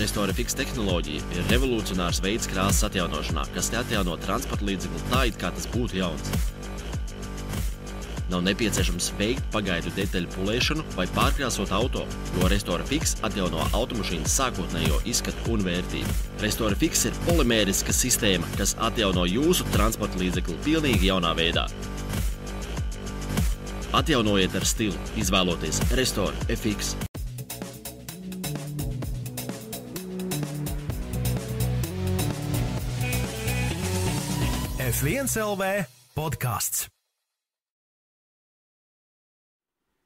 Restore Fix tehnoloģija ir revolucionārs veids krāsas atjaunošanā, kas atjauno transporta līdzekli tā, it kā tas būtu jauns. Nav nepieciešams veikt pagaidu detaļu pulēšanu vai pārkrāsot auto, jo Restore Fix atjauno automašīnas sākotnējo izskatu un vērtību. Restore Fix ir polimēriska sistēma, kas atjauno jūsu transporta līdzekli pilnīgi jaunā veidā. Atjaunojiet ar stilu, izvēloties Restore FX. F1 LV podkāsts.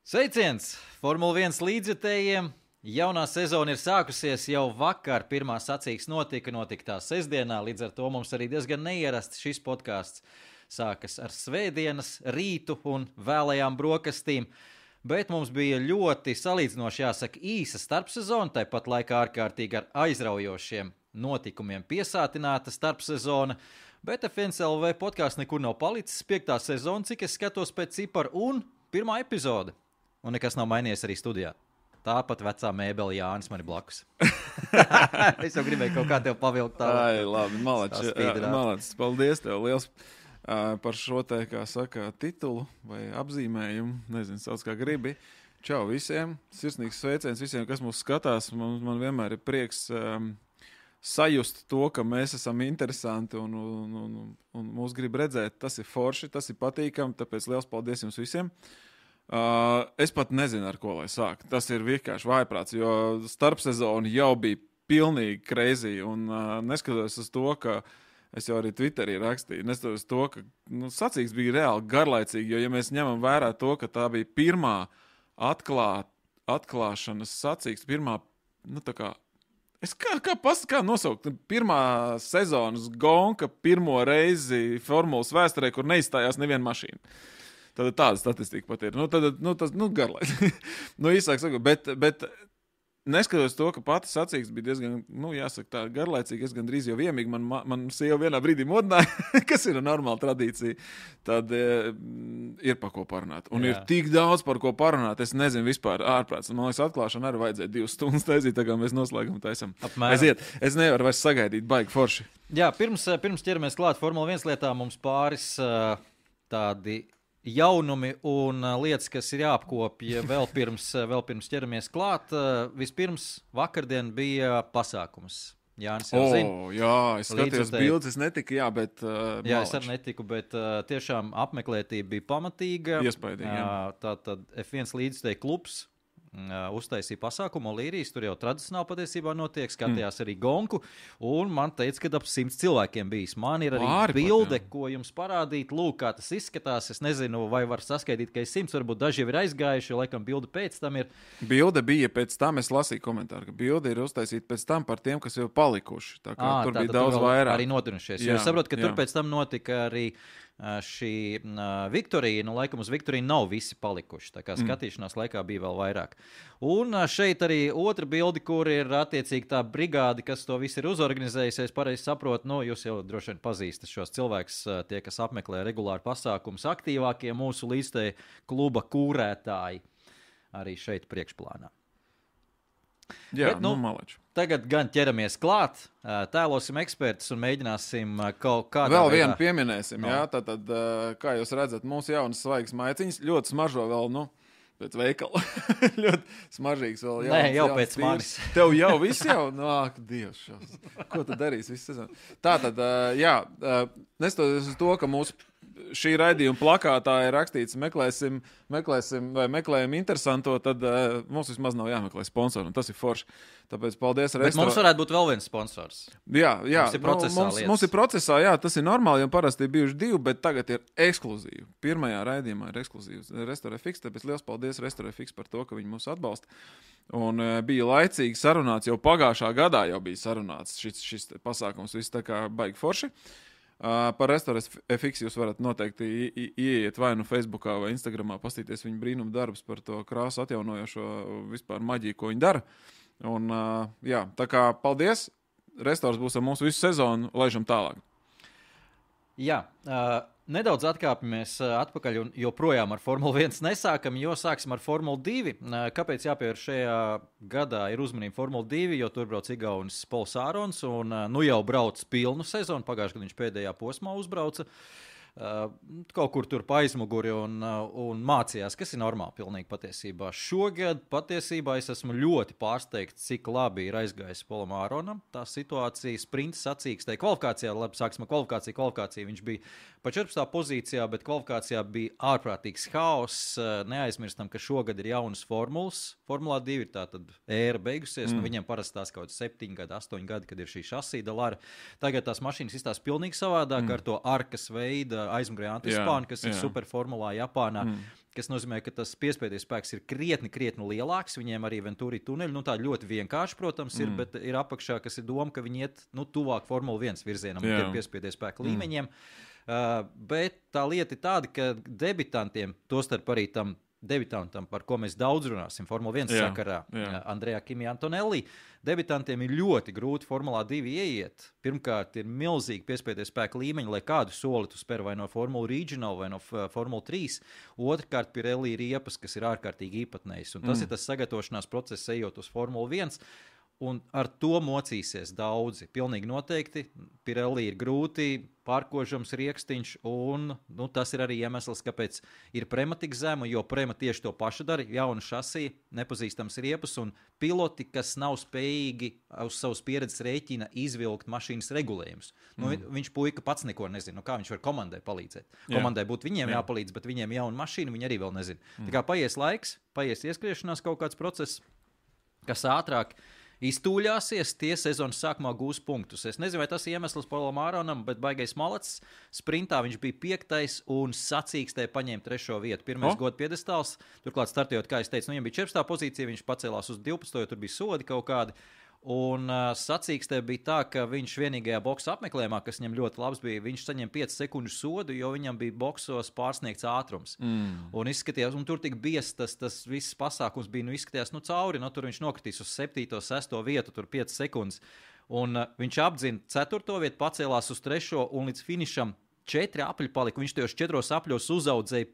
Sveiciens Formule 1 līdzjutējiem! Jaunā sezona ir sākusies jau vakar. Pirmā sacīks notika, notika tā sestdienā. Līdz ar to mums arī diezgan neierasts šis podkāsts sākas ar svētdienas rītu un vēlējām brokastīm. Bet mums bija ļoti salīdzinoši jāsaka īsa starpsezona, tāpat laikā ārkārtīgi ar aizraujošiem notikumiem piesātināta starpsezona. Bet FNCLV podkāsts nekur nav palicis. Piektā sezona, cik es skatos pēc cipara, un pirmā epizode. Un nekas nav mainījies arī studijā. Tāpat vecā mēbele Jānis man ir blakus. es jau gribēju kaut kā tevi pavilkt tādu. Ai, labi, malači, malači, paldies tev liels uh, par šo te, kā saka, titulu vai apzīmējumu. Nezinu, sauc kā gribi. Čau visiem! Sirsnīgs sveiciens visiem, kas mūs skatās. Man, man vienmēr ir prieks um, sajust to, ka mēs esam interesanti un, un, un, un mūs grib redzēt. Tas ir forši, tas ir patīkami. Tāpēc liels paldies jums visiem! Uh, es pat nezinu, ar ko lai sāktu. Tas ir vienkārši vājprāts, jo starpsezona jau bija pilnīgi. Un uh, neskatoties uz to, ka es jau arī Twitterī rakstīju, neskatoties to, ka nu, sacīks bija reāli garlaicīgi. Jo, ja mēs ņemam vērā to, ka tā bija pirmā atklāt, atklāšanas sacīks, pirmā nu, Es kā, kā, pas, kā nosaukt? Pirmā sezonas gonka, pirmo reizi formulas vēsturē, kur neizstājās neviena mašīna. Tad tāda statistika pat ir. Nu, tad, nu, tas nu, garlaicīgi. nu, īsāk sakot, bet, bet Neskatoties to, ka pati sacīks bija diezgan, nu, jāsaka, tā garlaicīga, es gandrīz jau iemīgu. Man, man sieva vienā brīdī modināja, kas ir normāla tradīcija. Tad e, ir par ko parunāt. Un Jā. ir tik daudz par ko parunāt. Es nezinu, vispār ārprāts. Man liekas, atklāšana arī vajadzēja divas stundas taisīt, tā kā mēs noslēgam taisam. Aiziet. Es nevaru vairs sagaidīt, baigi forši. Jā, pirms, pirms ķeramies klāt Formule 1 lietām, mums pāris uh, tādi jaunumi un uh, lietas, kas ir jāapkopja vēl pirms, uh, vēl pirms ķeramies klāt. Uh, vispirms vakardien bija pasākums. Jā, es jau oh, zinu. Jā, es skatījos bildes, es netiku, jā, bet. Uh, jā, malači. es arī netiku, bet uh, tiešām apmeklētība bija pamatīga. Iespaidīgi. Uh, tā tad F1 līdzstēja klubs uztaisīja pasākumu. Līrijas tur jau tradicionāli patiesībā notiek, skatījās mm. arī Gonku. Un man teica, ka ap simts cilvēkiem bijis. Man ir arī Ārpat, bilde, jā. ko jums parādīt. Lūk, kā tas izskatās. Es nezinu, vai var saskaitīt, ka ir simts, varbūt daži jau ir aizgājuši, jo laikam bilde pēc tam ir. Bilde bija pēc tam, es lasīju komentāru, ka bilde ir uztaisīta pēc tam par tiem, kas jau palikuši. Tā kā à, tur tā, bija daudz vairāk. Arī notinušies. Jā, jo es saprotu, ka jā. tur pēc tam notika arī šī Viktorija, nu, laikam uz Viktoriju nav visi palikuši. Tā kā mm. skatīšanās laikā bija vēl vairāk. Un šeit arī otra bilde, kur ir attiecīgi tā brigāde, kas to visu ir uzorganizējusi. Es pareizi saprotu, nu, jūs jau droši vien pazīstat šos cilvēkus, tie, kas apmeklē regulāri pasākumus, aktīvākie mūsu līdzstēji kluba kūrētāji arī šeit priekšplānā. Jā, Bet, nu, nu malači. Tagad gan ķeramies klāt, tēlosim ekspertus un mēģināsim kaut kādā veidā. Vēl vienu pieminēsim, no. jā, tad, tad, kā jūs redzat, mūsu jaunas svaigas maiciņas ļoti smaržo vēl, nu, pēc veikala. ļoti smaržīgs vēl. Jauns, Nē, jau jauns pēc manis. Tev jau viss jau, nāk, nu, Dievs, šos. ko tu darīsi visu sezonu? Tā tad, jā, nestoties uz to, ka mūsu šī raidījuma plakātā ir rakstīts, meklēsim, meklēsim vai meklējam interesanto, tad uh, mums vismaz nav jāmeklē sponsori. Tas ir forši. Tāpēc paldies. Bet mums varētu būt vēl viens sponsors. Jā, jā mums ir procesā. Nu, mums, mums ir procesā, jā, tas ir normāli, jo parasti ir bijuši divi, bet tagad ir ekskluzīvi. Pirmajā raidījumā ir ekskluzīvs Restaurē Fix. Tāpēc liels paldies Restaurē Fix par to, ka viņi mūs atbalsta. Un uh, bija laicīgi sarunāts, jau pagājušā gadā jau bija sarunāts šis, šis pasākums, viss tā kā baigi forši. Uh, Uh, par restorānu FX jūs varat noteikti ieiet vai nu Facebook vai Instagram, paskatīties viņu brīnumu darbus par to krāsu atjaunojošo vispār maģiju, ko viņi dara. Un, uh, jā, tā kā paldies! Restorāns būs ar mums visu sezonu, laižam tālāk. Jā, uh, nedaudz atkāpjamies atpakaļ un joprojām ar Formuli 1 nesākam, jo sāksim ar Formuli 2. Kāpēc jāpievērš šajā gadā ir uzmanība Formuli 2, jo tur brauc Igaunis Pols Ārons un nu jau brauc pilnu sezonu. Pagājušajā gadā viņš pēdējā posmā uzbrauca. Uh, Uh, kaut kur tur pa aizmuguri un, un mācījās, kas ir normāli pilnīgi patiesībā. Šogad patiesībā es esmu ļoti pārsteigts, cik labi ir aizgājis Polam Āronam. Tā situācija sprinta sacīkstē kvalifikācijā, labi, sāksim ar kvalifikāciju. Kvalifikācija viņš bija pa 14. pozīcijā, bet kvalifikācijā bija ārprātīgs haoss. Neaizmirstam, ka šogad ir jaunas formulas. Formulā 2 ir tā ēra beigusies. Nu, mm. Nu, viņiem parasti tās kaut kāds 7 gadi, 8 gadi, kad ir šī šasīda lara. Tagad tās mašīnas izstāsta pilnīgi savādāk mm. ar to arkas veidu aizmugurē antispānu, kas jā. ir superformulā Japānā. Mm kas nozīmē, ka tas piespiedu spēks ir krietni, krietni lielāks. Viņiem arī Ventūri tuneļi, nu tā ļoti vienkārši, protams, ir, mm. bet ir apakšā, kas ir doma, ka viņi iet nu, tuvāk Formule 1 virzienam, yeah. piespiedu spēku mm. līmeņiem. Uh, bet tā lieta ir tāda, ka debitantiem, tostarp arī tam debitantam, par ko mēs daudz runāsim, Formule 1 jā, sakarā, jā. Andrejā Kimija Antonelli. Debitantiem ir ļoti grūti Formulā 2 ieiet. Pirmkārt, ir milzīgi piespiedu spēku līmeņi, lai kādu soli tu spēr vai no Formula Regional vai no Formula 3. Otrkārt, Pirelli ir iepas, kas ir ārkārtīgi īpatnējs. Un tas mm. ir tas sagatavošanās process, ejot uz Formula 1. Un ar to mocīsies daudzi. Pilnīgi noteikti. Pirelli ir grūti, pārkožams rīkstiņš, un nu, tas ir arī iemesls, kāpēc ir prema tik zema. Jo prema tieši to pašu dara. Jauna šasija, nepazīstams riepas, un piloti, kas nav spējīgi uz savas pieredzes rēķina izvilkt mašīnas regulējumus. Nu, mm. Viņš puika pats neko nezina. Nu, kā viņš var komandai palīdzēt? Jā. Komandai būtu viņiem Jā. jāpalīdz, bet viņiem jauna mašīna, viņi arī vēl nezina. Mm. Tā kā paies laiks, paies ieskriešanās kaut kāds process, kas ātrāk ir iztūļāsies, tie sezonas sākumā gūs punktus. Es nezinu, vai tas ir iemesls Polam Āronam, bet baigais malacis. Sprintā viņš bija piektais un sacīkstē paņēma trešo vietu. Pirmais oh. gods piedestāls, turklāt startējot, kā es teicu, nu, viņam bija 14. pozīcija, viņš pacēlās uz 12. jo tur bija sodi kaut kādi. Un uh, sacīkstē bija tā, ka viņš vienīgajā boxa apmeklējumā, kas viņam ļoti labs bija, viņš saņēma 5 sekundžu sodu, jo viņam bija boxos pārsniegts ātrums. Mm. Un izskatījās, un tur tik biezs tas, tas viss pasākums bija, nu izskatījās, nu cauri, nu tur viņš nokritīs uz 7, 6 vietu, tur 5 sekundes. Un uh, viņš apzina 4 vietu, pacēlās uz 3 un līdz finišam 4 apli palika. Viņš tajos 4 apļos uzaudzēja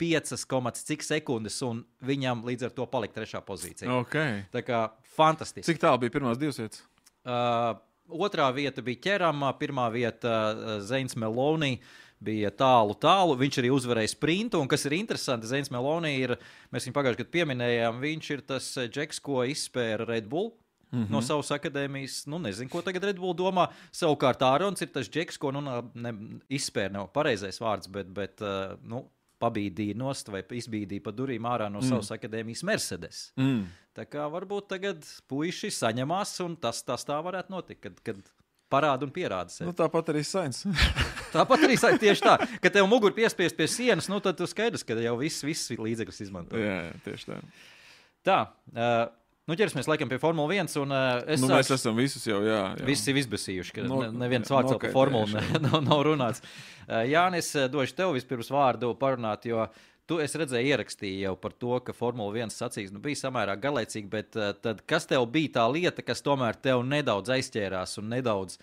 5, cik sekundes, un viņam līdz ar to palika trešā pozīcija. Okay. Tā kā fantastiski. Cik tālu bija pirmās divas vietas? Uh, otrā vieta bija ķerama, pirmā vieta uh, Zeins Melonī. Bija tālu, tālu. Viņš arī uzvarēja sprintu. Un kas ir interesanti, Zeins Melonī ir, mēs viņu pagājušajā gadā pieminējām, viņš ir tas uh, džeks, ko izspēra Red Bull. Mm -hmm. No savas akadēmijas, nu, nezinu, ko tagad Red Bull domā. Savukārt, Ārons ir tas džeks, ko nu, ne, izspēra, nav pareizais vārds, bet, bet uh, nu, pabīdīja nost vai izbīdīja pa durvīm ārā no mm. savas akadēmijas Mercedes. Mm. Tā kā varbūt tagad puiši saņemās, un tas, tas tā varētu notikt. Kad, kad parāda un pierāda sevi. Nu, tāpat arī sains. tāpat arī sains tieši tā. Kad tev muguru piespiest pie sienas, nu, tad tu skaidrs, ka jau viss, viss līdzekļus izmanto. Jā, jā, tieši tā. Tā. Uh, Nu, ķersimies laikam pie Formule 1. Un, uh, es nu, mēs esam visus jau, jā. jā. Visi ir izbēsījuši, ka no, neviens vārds no, par formulu nav, nav runāts. Uh, Jānis, došu tev vispirms vārdu parunāt, jo tu esi redzējis, ierakstīji jau par to, ka Formule 1 sacīs nu, bija samērā galēcīgi, bet uh, tad, kas tev bija tā lieta, kas tomēr tev nedaudz aizķērās un nedaudz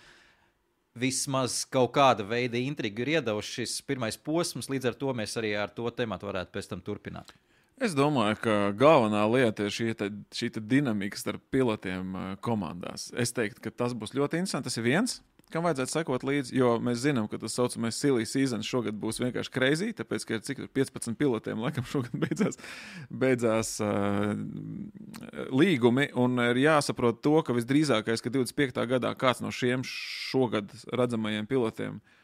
vismaz kaut kāda veida intrigu ir iedavuši šis pirmais posms, līdz ar to mēs arī ar to tematu varētu pēc tam turpināt. Es domāju, ka galvenā lieta ir šī, te, šī te dinamika starp pilotiem uh, komandās. Es teiktu, ka tas būs ļoti interesanti. Tas ir viens, kam vajadzētu sekot līdzi, jo mēs zinām, ka tas saucamais silly season šogad būs vienkārši crazy, tāpēc, ka ir cik 15 pilotiem, laikam, šogad beidzās, beidzās uh, līgumi, un ir jāsaprot to, ka visdrīzākais, ka 25. gadā kāds no šiem šogad redzamajiem pilotiem uh,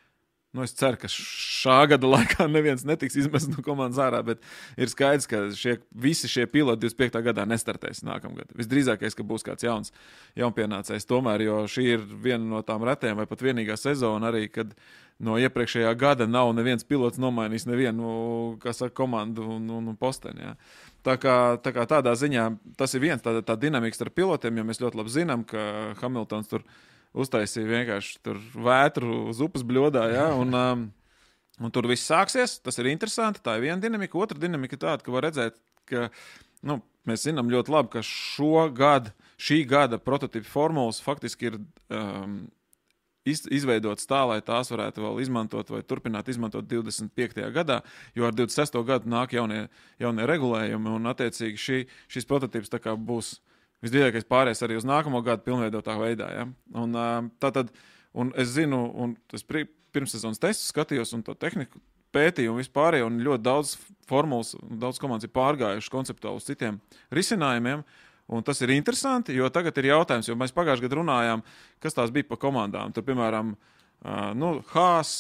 Nu, es ceru, ka šā gada laikā neviens netiks izmests no komandas ārā, bet ir skaidrs, ka šie, visi šie piloti 25. gadā nestartēs nākamgad. Visdrīzākais, ka būs kāds jauns jaunpienācējs. Tomēr, jo šī ir viena no tām retēm, vai pat vienīgā sezona arī, kad no iepriekšējā gada nav neviens pilots nomainījis nevienu saka, komandu un, un, un posteni. Ja. Tā kā, tā kā tādā ziņā tas ir viens, tā, tā dinamika starp pilotiem, jo mēs ļoti labi zinām, ka Hamiltons tur ir uztaisīja vienkārši vētru uz upes bļodā. Ja, un, um, un tur viss sāksies. Tas ir interesanti. Tā ir viena dinamika. Otra dinamika ir tāda, ka var redzēt, ka nu, mēs zinām ļoti labi, ka šo gadu, šī gada prototypu formulas faktiski ir um, iz, izveidotas tā, lai tās varētu vēl izmantot vai turpināt izmantot 25. gadā, jo ar 26. gadu nāk jaunie, jaunie regulējumi un attiecīgi šī, šis prototyps būs visdrīzākais pāries arī uz nākamo gadu pilnveidotā veidā. Ja? Un, tā tad, un es zinu, un es pirmssezonas testu skatījos un to tehniku pētīju un vispār, un ļoti daudz formulas, daudz komandas ir pārgājušas konceptuāli uz citiem risinājumiem. Un tas ir interesanti, jo tagad ir jautājums, jo mēs pagājušajā gadā runājām, kas tās bija pa komandām. Tur, piemēram, uh, nu, Haas,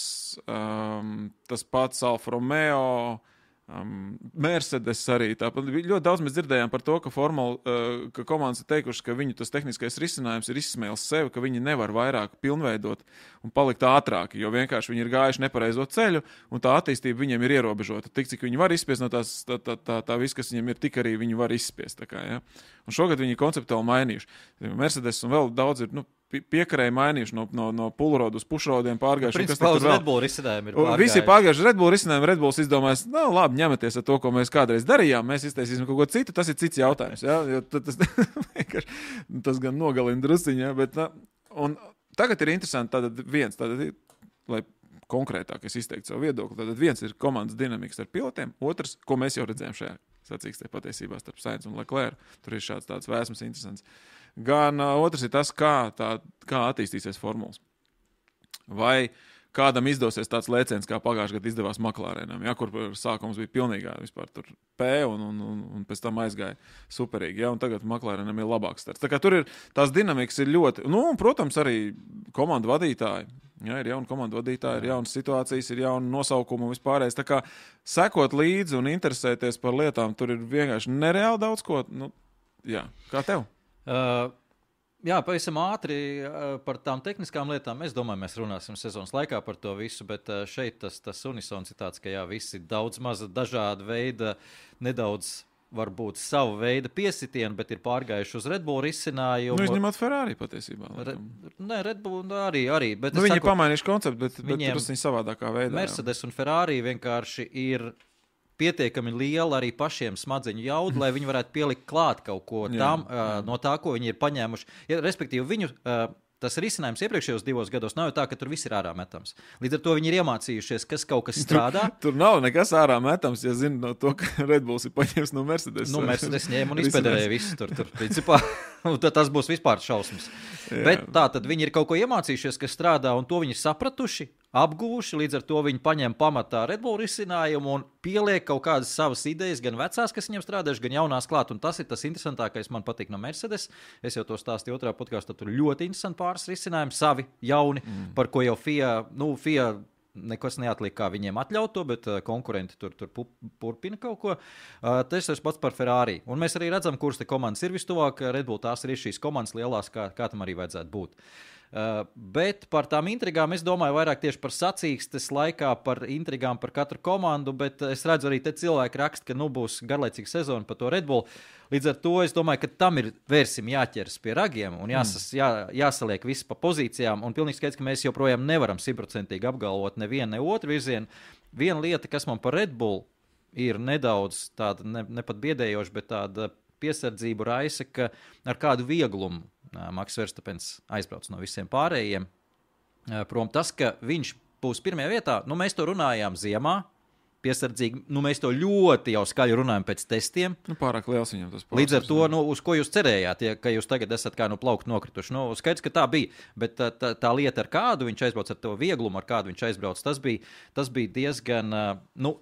um, tas pats Alfa Romeo, uh, Um, Mercedes arī tāpat. Ļoti daudz mēs dzirdējām par to, ka, formula, uh, ka komandas ir teikušas, ka viņu tas tehniskais risinājums ir izsmēlis sevi, ka viņi nevar vairāk pilnveidot un palikt ātrāki, jo vienkārši viņi ir gājuši nepareizo ceļu, un tā attīstība viņiem ir ierobežota. Tik cik viņi var izspiest no tās, tā, tā, tā, tā viss, kas viņiem ir, tik arī viņi var izspiest. Kā, ja? Un šogad viņi konceptuāli mainījuši. Mercedes un vēl daudz ir. Nu, piekarēji mainījuši no, no, no pulrodu uz pušrodiem, pārgājuši. Kas tur vēl? Redbull risinājumi ir pārgājuši. Visi pārgājuši Redbull risinājumu, Redbulls izdomājis, nu labi, ņematies ar to, ko mēs kādreiz darījām, mēs iztaisīsim kaut ko citu, tas ir cits jautājums. Ja? Jo tas, tas gan nogalina drusciņā, ja? bet, na, un tagad ir interesanti, tātad viens, tātad, lai konkrētāk es izteiktu savu viedokli, tad viens ir komandas dinamikas ar pilotiem, otrs, ko mēs jau redzējām šajā sacīkstē patiesībā starp Sainz un Leclerc, tur ir šāds tāds vēsmas interesants. Uh, gan otrs ir tas, kā, tā, kā attīstīsies formulas. Vai kādam izdosies tāds lēciens, kā pagājušajā gadā izdevās Maklārēnam, ja, kur sākums bija pilnīgā vispār tur P un, un, un, un pēc tam aizgāja superīgi. Ja, tagad Maklārēnam ir labāks starts. Tā kā tur ir tās dinamikas ir ļoti, nu, un, protams, arī komandu vadītāji. Ja, ir jauna komandu vadītāja, ir jaunas situācijas, ir jauna nosaukuma un vispārējais. Tā kā sekot līdzi un interesēties par lietām, tur ir vienkārši nereāli daudz ko. Nu, jā, kā tev? Uh, Jā, pavisam ātri uh, par tām tehniskām lietām. Es domāju, mēs runāsim sezonas laikā par to visu, bet uh, šeit tas, tas unisons ir tāds, ka jā, visi daudz maza dažāda veida, nedaudz varbūt savu veidu piesitienu, bet ir pārgājuši uz Redbull risinājumu. Nu, izņemot Ferrari patiesībā. Re, nē, Redbull arī. arī nu, viņi ir pamainījuši konceptu, bet, viņiem, bet tas ir savādākā veidā. Mercedes jā. un Ferrari vienkārši ir pietiekami liela arī pašiem smadzeņu jauda, lai viņi varētu pielikt klāt kaut ko tam, jā, jā. no tā, ko viņi ir paņēmuši. Ja, respektīvi, viņu tas risinājums iepriekšējos divos gados nav tā, ka tur viss ir ārā metams. Līdz ar to viņi ir iemācījušies, kas kaut kas strādā. Tur, tur nav nekas ārā metams, ja zina no to, ka Redbulls ir paņēmis no Mercedes. Nu, Mercedes ņēma un izpēdēja visu tur. tur principā, tas būs vispār šausmas. Jā. Bet tā tad viņi ir kaut ko iemācījušies, kas strādā, un to viņi ir sapratuši apgūši. Līdz ar to viņi paņem pamatā Redbull risinājumu un pieliek kaut kādas savas idejas, gan vecās, kas viņam strādājušas, gan jaunās klāt. Un tas ir tas interesantākais, man patīk no Mercedes. Es jau to stāstīju otrā podkāstā. Tur ļoti interesanti pāris risinājumi, savi jauni, mm. par ko jau FIA, nu, FIA nekas neatlika, kā viņiem atļaut to, bet uh, konkurenti tur, tur turpina kaut ko. Uh, tas ir pats par Ferrari. Un mēs arī redzam, kuras komandas ir vistuvāk. Redbull tās ir šīs komandas lielās, kā, kā tam arī vajadzētu būt. Uh, bet par tām intrigām es domāju vairāk tieši par sacīkstes laikā, par intrigām par katru komandu. Bet es redzu, arī te cilvēki raksta, ka nu, būs garlaicīga sezona par to Red Bull. Līdz ar to es domāju, ka tam ir vērsim jāķeras pie ragiem un jāsas, mm. jā, jāsaliek viss pa pozīcijām. Un pilnīgi skaidrs, ka mēs joprojām nevaram simtprocentīgi apgalvot nevienu ne otru virzienu. Viena lieta, kas man par Red Bull ir nedaudz tāda ne, ne pat biedējoša, bet tāda piesardzību raisa, ka ar kādu vieglumu Maks Verstapens aizbrauc no visiem pārējiem. Prom tas, ka viņš būs pirmajā vietā, nu, mēs to runājām ziemā. Piesardzīgi, nu, mēs to ļoti jau skaļi runājam pēc testiem. Nu, pārāk liels viņam tas bija. Līdz ar to, nu, uz ko jūs cerējāt, ja, ka jūs tagad esat kā no plaukta nokrituši? Nu, skaidrs, ka tā bija. Bet tā, tā, tā lieta, ar kādu viņš aizbrauc, ar to vieglumu, ar kādu viņš aizbrauc, tas bija, tas bija diezgan, nu,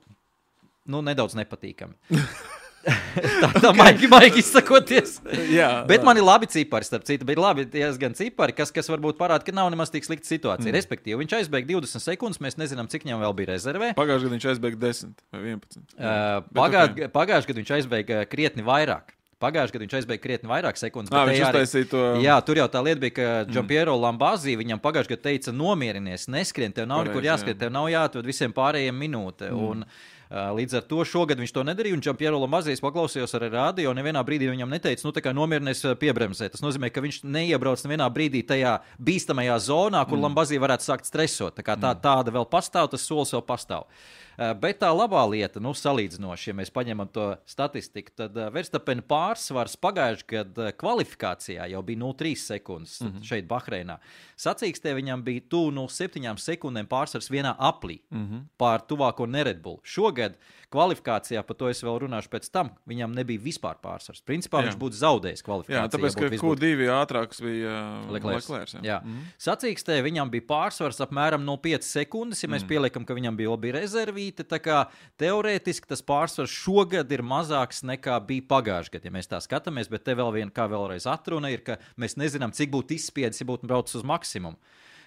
nu, nedaudz nepatīkami. tā tā okay. maigi, maigi izsakoties. Jā, bet labi. man ir labi cipari, starp citu, bet labi diezgan cipari, kas, kas varbūt parāda, ka nav nemaz tik slikta situācija. Mm. Respektīvi, viņš aizbēga 20 sekundes, mēs nezinām, cik viņam vēl bija rezervē. Pagājušajā gadā viņš aizbēga 10 vai 11. Uh, Pagājušajā okay. Pagājuš gadā viņš aizbēga krietni vairāk. Pagājušajā gadā viņš aizbēga krietni vairāk sekundes. À, viņš arī, to... Jā, tur jau tā lieta bija, ka Džampiero mm. Lambāzī viņam pagājušajā gadā teica, nomierinies, neskrien, tev nav Pareiz, nekur jāskrien, jā. tev nav jāatved visiem pārējiem minūte. Mm. Un, Līdz ar to šogad viņš to nedarīja, un Čampiero Lambazijas paklausījos arī rādio. Nevienā brīdī viņam neteica, nu, tā kā nomierinies piebremzē. Tas nozīmē, ka viņš neiebrauc nevienā brīdī tajā bīstamajā zonā, kur mm. Lambazija varētu sākt stresot. Tā kā tā, mm. tāda vēl pastāv, tas solis vēl pastāv. Uh, bet tā labā lieta, nu, salīdzinoši, ja mēs paņemam to statistiku, tad uh, Verstapena pārsvars pagājušajā gadā kvalifikācijā jau bija 0,3 sekundes mm -hmm. šeit, Bahreinā. Sacīkstē viņam bija tuvu 0,7 sekundēm pārsvars vienā aplī mm -hmm. pār tuvāko Neredbulu. Šogad kvalifikācijā, par to es vēl runāšu pēc tam, viņam nebija vispār pārsvars. Principā jā. viņš būtu zaudējis kvalifikācijā. Jā, tāpēc, ka Q2 ātrāks bija uh, Leklērs. Jā. Jā. Mm. Sacīkstē viņam bija pārsvars apmēram 0,5 sekundes, ja mēs mm. pieliekam, ka viņam bija labi rezervīti. Tā kā teorētiski tas pārsvars šogad ir mazāks nekā bija pagājušajā gadā, ja mēs tā skatāmies. Bet te vēl viena, kā vēlreiz atruna, ir, ka mēs nezinām, cik būtu izspiedis, ja būtu braucis uz maksimumu.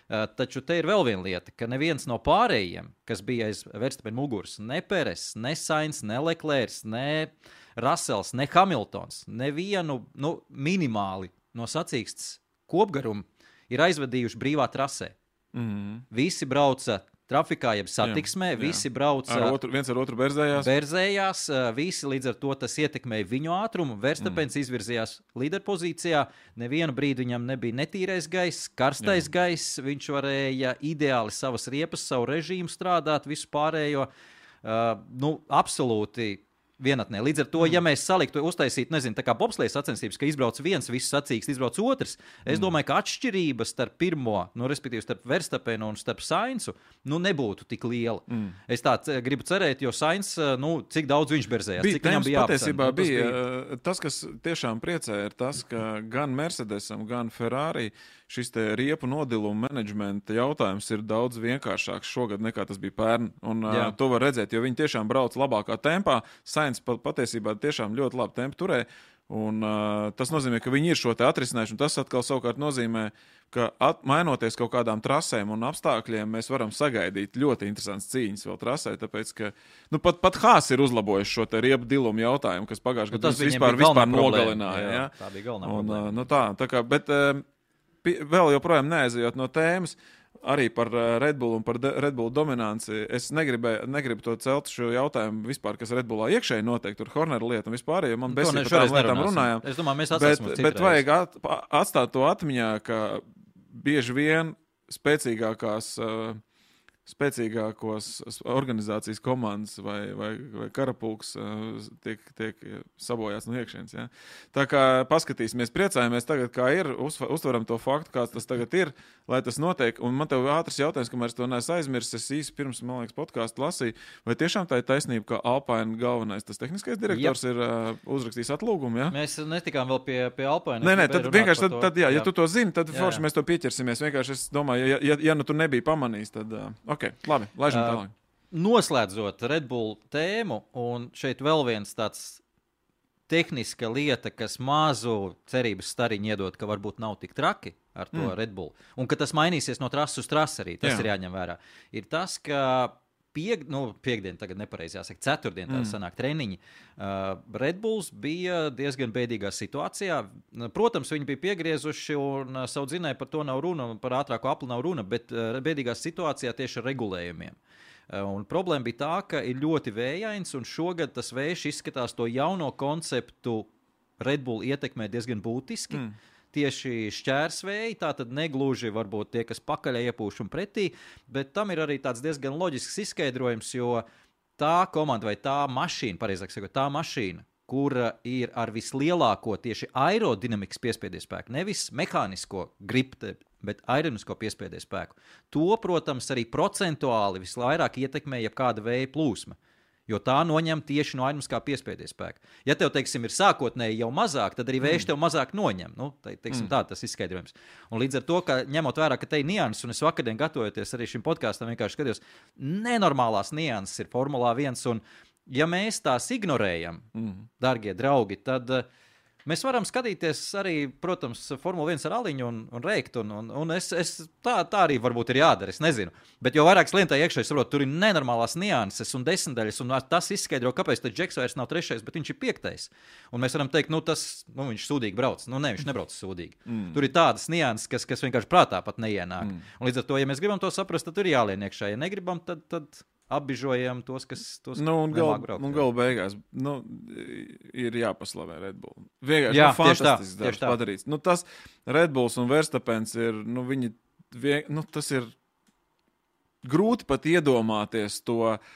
Uh, taču te ir vēl viena lieta, ka neviens no pārējiem, kas bija aiz Verstapēna muguras, ne Pēters, ne Sainz, ne Leklērs, ne Rasels, ne Hamiltons, nevienu nu, minimāli no sacīkstes kopgaruma ir aizvadījuši brīvā trasē. Mm -hmm. Visi brauca trafikā, jeb satiksmē. Jā, jā. Visi brauc ar otru, viens ar otru berzējās. Berzējās, visi līdz ar to tas ietekmēja viņu ātrumu. Verstapens mm. izvirzījās līderpozīcijā. Nevienu brīdi viņam nebija netīrais gaiss, karstais jā. gaiss. Viņš varēja ideāli savas riepas, savu režīmu strādāt, visu pārējo. Uh, nu, absolūti vienatnē. Līdz ar to, mm. ja mēs saliktu, uztaisītu, nezinu, tā kā bobslēgas sacensības, ka izbrauc viens, viss sacīks, izbrauc otrs, es mm. domāju, ka atšķirības starp pirmo, nu, respektīvi, starp Verstapenu un starp Sainzu, nu, nebūtu tik liela. Mm. Es tā gribu cerēt, jo Sainz, nu, cik daudz viņš berzējās, bija, cik viņam bija jāapsver. Patiesībā nu, bija, bija tas, kas tiešām priecē, ir tas, ka gan Mercedesam, gan Ferrari šis riepu nodiluma menedžmenta jautājums ir daudz vienkāršāks šogad nekā tas bija pērn. Un, uh, to var redzēt, jo viņi tiešām brauc labākā tempā. Sainz patiesībā tiešām ļoti labi tempu turēja. Un, uh, tas nozīmē, ka viņi ir šo atrisinājuši. Tas atkal savukārt nozīmē, ka at, mainoties kaut kādām trasēm un apstākļiem, mēs varam sagaidīt ļoti interesantas cīņas vēl trasē. Tāpēc, ka nu, pat, pat Hāzs ir uzlabojis šo riepu dilumu jautājumu, kas pagājušajā nu, gadā vispār, vispār nogalināja. Jā, jā. Tā bija galvenā. Un, uh, nu, tā, tā kā, bet, uh, vēl joprojām neaizejot no tēmas. Arī par eh, Red Bull un par Red Bull dominanci. Es negribu, negribu to celt šo jautājumu vispār, kas Red Bullā iekšēji notiek, tur Hornera lieta un vispār, jo man bez tam lietām runājām. Es domāju, mēs bet, bet vajag at, atstāt to atmiņā, ka bieži vien spēcīgākās uh, spēcīgākos organizācijas komandas vai, vai, vai karapulks tiek, tiek sabojāts no iekšienes. Ja? Tā kā paskatīsimies, priecājamies tagad, kā ir, uztveram to faktu, kāds tas tagad ir, lai tas notiek. Un man te ir ātrs jautājums, kamēr es to neesmu aizmirsis. Es īsi pirms, man liekas, podkāstu lasīju, vai tiešām tā ir taisnība, ka Alpāna galvenais, tas tehniskais direktors Jep. ir uh, uzrakstījis atlūgumu. Ja? Mēs netikām vēl pie, pie Alpāna. Nē, nē, tad vienkārši, tad, tad, jā, ja jā. tu to zini, tad jā, forši jā. mēs to pieķersimies. Vienkārši es domāju, ja, ja, ja nu tu nebija pamanījis, tad. Uh. Ok, labi, laižam uh, tālāk. Noslēdzot Red Bull tēmu, un šeit vēl viens tāds tehniska lieta, kas mazu cerības stariņu iedod, ka varbūt nav tik traki ar to mm. Red Bull, un ka tas mainīsies no trases uz trasi arī. Tas Jā. ir jāņem vērā. Ir tas, ka piek, nu, piekdiena, tagad nepareizi jāsaka, ceturtdiena, tā mm. sanāk treniņi. Uh, Red Bulls bija diezgan bēdīgā situācijā. Protams, viņi bija piegriezuši, un uh, savu dzinēju par to nav runa, par ātrāko apli nav runa, bet uh, bēdīgā situācijā tieši ar regulējumiem. Uh, un problēma bija tā, ka ir ļoti vējains, un šogad tas vējš izskatās to jauno konceptu Red Bull ietekmē diezgan būtiski. Mm tieši šķērsvēji, tātad negluži varbūt tie, kas pakaļ iepūš un pretī, bet tam ir arī tāds diezgan loģisks izskaidrojums, jo tā komanda vai tā mašīna, pareizāk sakot, tā mašīna, kura ir ar vislielāko tieši aerodinamikas piespiedu spēku, nevis mehānisko gripte, bet aerodinamisko piespiedu spēku. To, protams, arī procentuāli visvairāk ietekmē jebkāda vēja plūsma jo tā noņem tieši no aizmuskā piespiedu spēka. Ja tev, teiksim, ir sākotnēji jau mazāk, tad arī vējš mm. tev mazāk noņem. Nu, te, teiksim, mm. Tā tas izskaidrojums. Un līdz ar to, ka ņemot vērā, ka te ir nianses, un es vakardien gatavojoties arī šim podkāstam, vienkārši skatījos, nenormālās nianses ir Formulā 1. Un, ja mēs tās ignorējam, mm. darbie draugi, tad uh, Mēs varam skatīties arī, protams, Formule 1 ar aliņu un, un rēkt. Un, un, un es, es, tā, tā arī varbūt ir jādara. Es nezinu. Bet jo vairāk slientā iekšā, es saprotu, tur ir nenormālās nianses un desmitdaļas. Un tas izskaidro, kāpēc Džeks vairs nav trešais, bet viņš ir piektais. Un mēs varam teikt, nu, tas, nu, viņš sūdīgi brauc. Nu, ne, viņš nebrauc sūdīgi. Mm. Tur ir tādas nianses, kas, kas vienkārši prātā pat neienāk. Mm. Un līdz ar to, ja mēs gribam to saprast, tad tur ir jālien iekšā. Ja negribam, tad. tad apbižojam tos, kas tos nu, un gal, braukt, un gala beigās nu, ir jāpaslavē Red Bull. Vienkārši Jā, nu, fantastisks darbs padarīts. Nu, tas Red Bulls un Verstapens ir, nu, viņi, vien, nu, tas ir grūti pat iedomāties to. uh,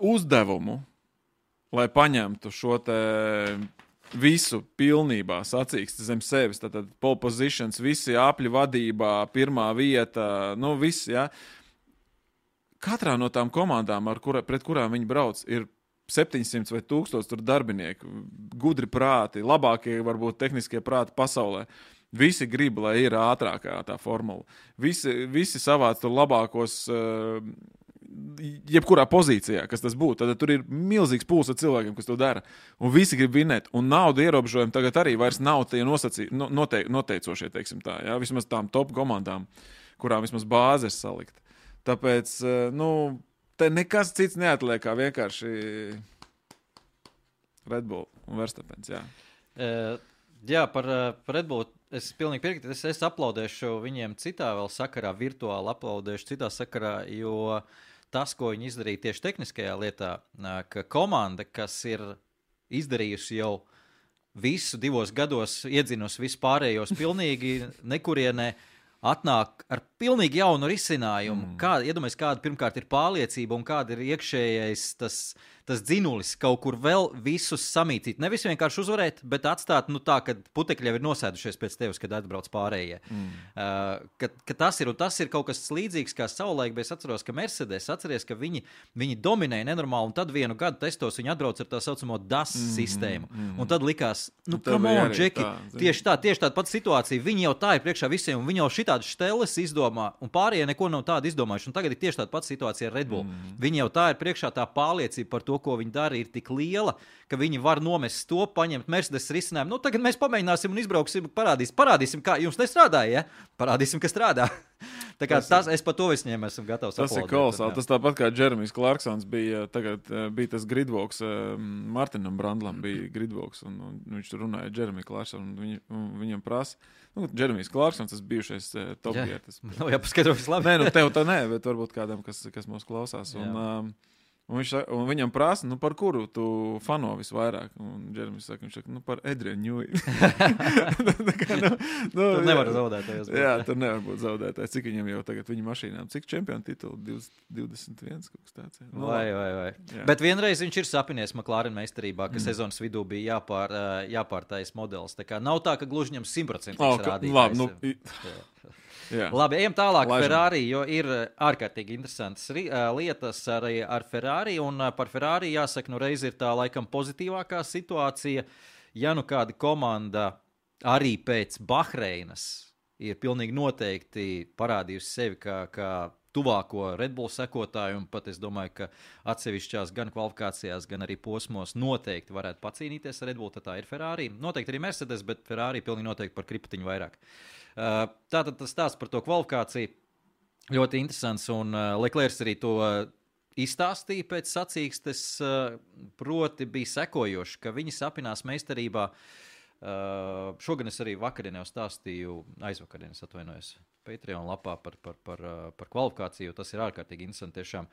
uzdevumu, lai paņemtu šo visu pilnībā sacīkst zem sevis. Tad pole positions, visi apļu vadībā, pirmā vieta, nu viss. Ja. Katrā no tām komandām, kura, pret kurām viņi brauc, ir 700 vai 1000 darbinieku, gudri prāti, labākie, varbūt tehniskie prāti pasaulē. Visi grib, lai ir ātrākā tā formula. Visi, visi savāc tur labākos uh, jebkurā pozīcijā, kas tas būtu. Tad tur ir milzīgs pūlis ar cilvēkiem, kas to dara. Un visi grib vinēt. Un naudu ierobežojumi tagad arī vairs nav tie nosacī, note, noteicošie, teiksim tā. Ja? Vismaz tām top komandām, kurām vismaz bāzes salikt. Tāpēc, eh, nu, te nekas cits neatliek kā vienkārši Red Bull un Verstapens. Jā. Uh, jā, par, eh, par Red Bull es pilnīgi piekrītu. Es, es aplaudēšu viņiem citā vēl sakarā, virtuāli aplaudēšu citā sakarā, jo tas, ko viņi izdarīja tieši tehniskajā lietā, ka komanda, kas ir izdarījusi jau visu divos gados, iedzinusi vispārējos pilnīgi nekurienē, atnāk ar pilnīgi jaunu risinājumu. Mm. Kā, iedomājieties, kāda pirmkārt ir pārliecība un kāda ir iekšējais tas tas dzinulis kaut kur vēl visus samītīt. Nevis vienkārši uzvarēt, bet atstāt nu, tā, ka putekļi jau ir nosēdušies pēc tevis, kad atbrauc pārējie. Mm. Uh, ka, ka tas, ir, tas ir kaut kas līdzīgs kā savulaik, bet es atceros, ka Mercedes atceries, ka viņi, viņi dominēja nenormāli, un tad vienu gadu testos viņi atbrauc ar tā saucamo DAS mm, sistēmu. Mm. Un tad likās, nu, kam on, Džeki, tā, tieši tā, tieši tāda pati situācija. Viņi jau tā ir priekšā visiem, un viņi jau šitādas steles izdomā, un pārējie neko nav tādu izdomājuši. Un tagad ir tieši tāda pati situācija ar Red Bull. Mm. Viņi jau tā ir priekšā tā pārliecība par to, to, ko viņi dara, ir tik liela, ka viņi var nomest to, paņemt Mercedes risinājumu. Nu, tagad mēs pamēģināsim un izbrauksim, parādīsim, parādīsim kā jums nestrādāja. Ja? Parādīsim, ka strādā. Tā kā tas, tas es par to visiem esmu gatavs. Tas ir kolosāli. Tas tāpat kā Jeremijs Clarksons bija, tagad, eh, bija tas gridvoks, eh, Martinam Brandlam bija gridvoks, un, un viņš tur runāja Jeremiju Clarksonu, un, viņ, un viņam prasa. Nu, Jeremijs Clarksons, tas bijušais uh, top vietas. Nu, jā, paskaidrojas labi. Nē, nu tev tā nē, bet varbūt kādam, kas, kas mūs klausās. Un, um, Un, viņš, un viņam prasa, nu, par kuru tu fano visvairāk. Un Džermijs saka, viņš saka, nu, par Edriņu. nu, nu, tur nevar zaudētājs. jā, tur nevar būt zaudētājs. Cik viņam jau tagad viņa mašīnām, cik čempionu titulu? 21 kaut kas tāds. Nu, vai, vai, vai. Jā. Bet vienreiz viņš ir sapinies McLaren meistarībā, ka mm. sezonas vidū bija jāpār, jāpārtais modelis. Tā kā nav tā, ka gluži viņam simtprocentīgi oh, rādītājs. Labi, nu, Jā. Labi, ejam tālāk. Laižam. Ferrari, jo ir eh, ārkārtīgi interesantas eh, lietas arī ar Ferrari. Un eh, par Ferrari jāsaka, nu reiz ir tā laikam pozitīvākā situācija. Ja nu kāda komanda arī pēc Bahreinas ir pilnīgi noteikti parādījusi sevi kā, kā tuvāko Red Bull sekotāju, un pat es domāju, ka atsevišķās gan kvalifikācijās, gan arī posmos noteikti varētu pacīnīties ar Red Bull. Tā ir Ferrari. Noteikti arī Mercedes, bet Ferrari pilnīgi noteikti par kriptiņu vairāk. Uh, tātad tas stāsts par to kvalifikāciju ļoti interesants, un uh, Leclerc arī to uh, izstāstīja pēc sacīkstes, proti, bija sekojoši, ka viņi sapinās meistarībā. Uh, šogad es arī vakarā stāstīju, aizvakar es atvainojos Patreon lapā par, par, par, par kvalifikāciju. Tas ir ārkārtīgi interesanti. Tiešām.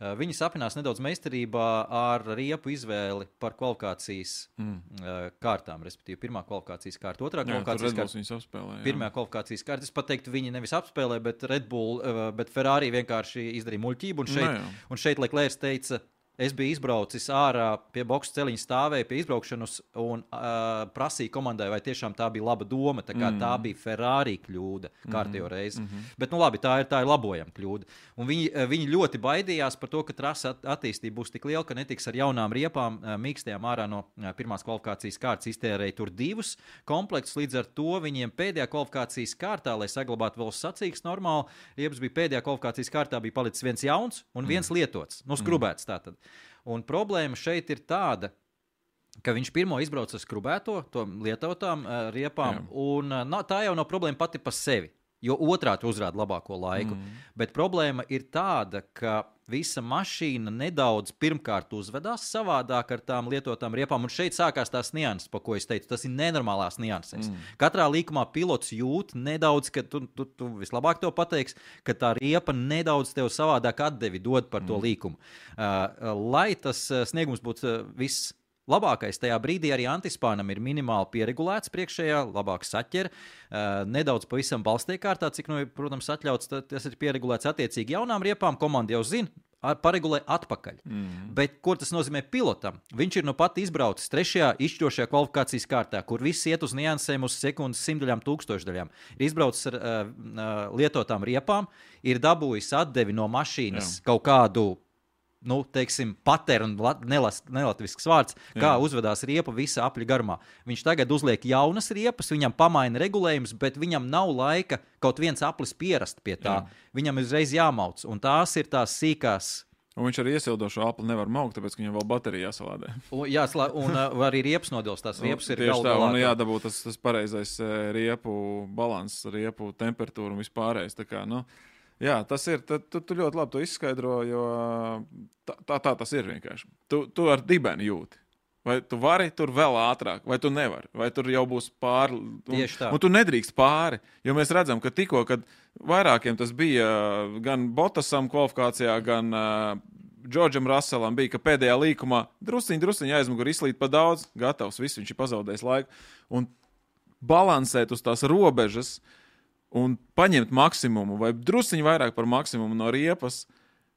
Uh, viņi sapinās nedaudz meistarībā ar riepu izvēli par kvalifikācijas mm. uh, kārtām. Respektīvi, pirmā kvalifikācijas kārta, otrā jā, kvalifikācijas kārta. Pirmā kvalifikācijas kārta. Es teiktu, viņi nevis apspēlē, bet Red Bull, uh, bet Ferrari vienkārši izdarīja muļķību. Un šeit, Nē, un šeit Leclerc teica, Es biju izbraucis ārā pie boxe celiņa, stāvēju pie izbraukšanas un uh, prasīju komandai, vai tiešām tā bija laba doma. Tā, mm. tā bija Ferrari kļūda kārtējo mm. reizi. Mm -hmm. Bet, nu, labi, tā ir, tā ir labojama kļūda. Un viņi, viņi ļoti baidījās par to, ka trasa attīstība būs tik liela, ka netiks ar jaunām riepām, mīkstējām ārā no pirmās kvalifikācijas kārtas, iztērēja tur divus komplektus. Līdz ar to viņiem pēdējā kvalifikācijas kārtā, lai saglabātu vēl sacīks normāli, riepas bija pēdējā kvalifikācijas kārtā, bija palicis viens jauns un viens mm. lietots, nu, skrubēts tātad. Un problēma šeit ir tāda, ka viņš pirmo izbrauca ar skrubēto, to lietotām uh, riepām, Jā. un uh, tā jau nav problēma pati par sevi. Jo otrādi uzrāda labāko laiku. Mm. Bet problēma ir tāda, ka visa mašīna nedaudz pirmkārt uzvedās savādāk ar tām lietotām riepām. Un šeit sākās tās nianses, par ko es teicu. Tas ir nenormālās nianses. Mm. Katrā līkumā pilots jūt nedaudz, ka tu, tu, tu vislabāk to pateiksi, ka tā riepa nedaudz tev savādāk atdevi dod par to mm. līkumu. Uh, lai tas uh, sniegums būtu uh, viss Labākais tajā brīdī arī antispānam ir minimāli pieregulēts priekšējā, labāk saķer, nedaudz pavisam balstī kārtā, cik, nu, protams, atļauts, tas ir pieregulēts attiecīgi jaunām riepām. Komanda jau zina, paregulē atpakaļ. Mm. Bet ko tas nozīmē pilotam? Viņš ir nu pat izbraucis trešajā izšķirošajā kvalifikācijas kārtā, kur viss iet uz niansēm, uz sekundes simtdaļām, tūkstošdaļām. Ir izbraucis ar uh, lietotām riepām, ir dabūjis atdevi no mašīnas Jā. kaut kādu nu, teiksim, paternu, nelatvisks vārds, kā Jā. uzvedās riepa visa apļa garumā. Viņš tagad uzliek jaunas riepas, viņam pamaina regulējums, bet viņam nav laika kaut viens aplis pierast pie tā. Jā. Viņam uzreiz jāmauc, un tās ir tās sīkās. Un viņš arī iesildošo apli nevar maukt, tāpēc viņam vēl baterija jāsalādē. Jā, un uh, arī riepas nodils. Tās riepas ir tieši tā, un jādabū tas, tas pareizais riepu balans, riepu temperatūra un vispārējais. Tā kā, nu, uh, Jā, tas ir. Tu, tu, tu ļoti labi to izskaidro, jo tā, tā, tā tas ir vienkārši. Tu, tu ar dibeni jūti. Vai tu vari tur vēl ātrāk, vai tu nevari, vai tur jau būs pāri. Tieši tā. Un tu nedrīkst pāri, jo mēs redzam, ka tikko, kad vairākiem tas bija gan Botasam kvalifikācijā, gan uh, Džordžam Raselam, bija, ka pēdējā līkumā drusciņš, drusciņš aizmugurē izslīd pa daudz, gatavs, viss viņš ir pazaudējis laiku. Un balansēt uz tās robežas, uh, un paņemt maksimumu vai drusciņu vairāk par maksimumu no riepas,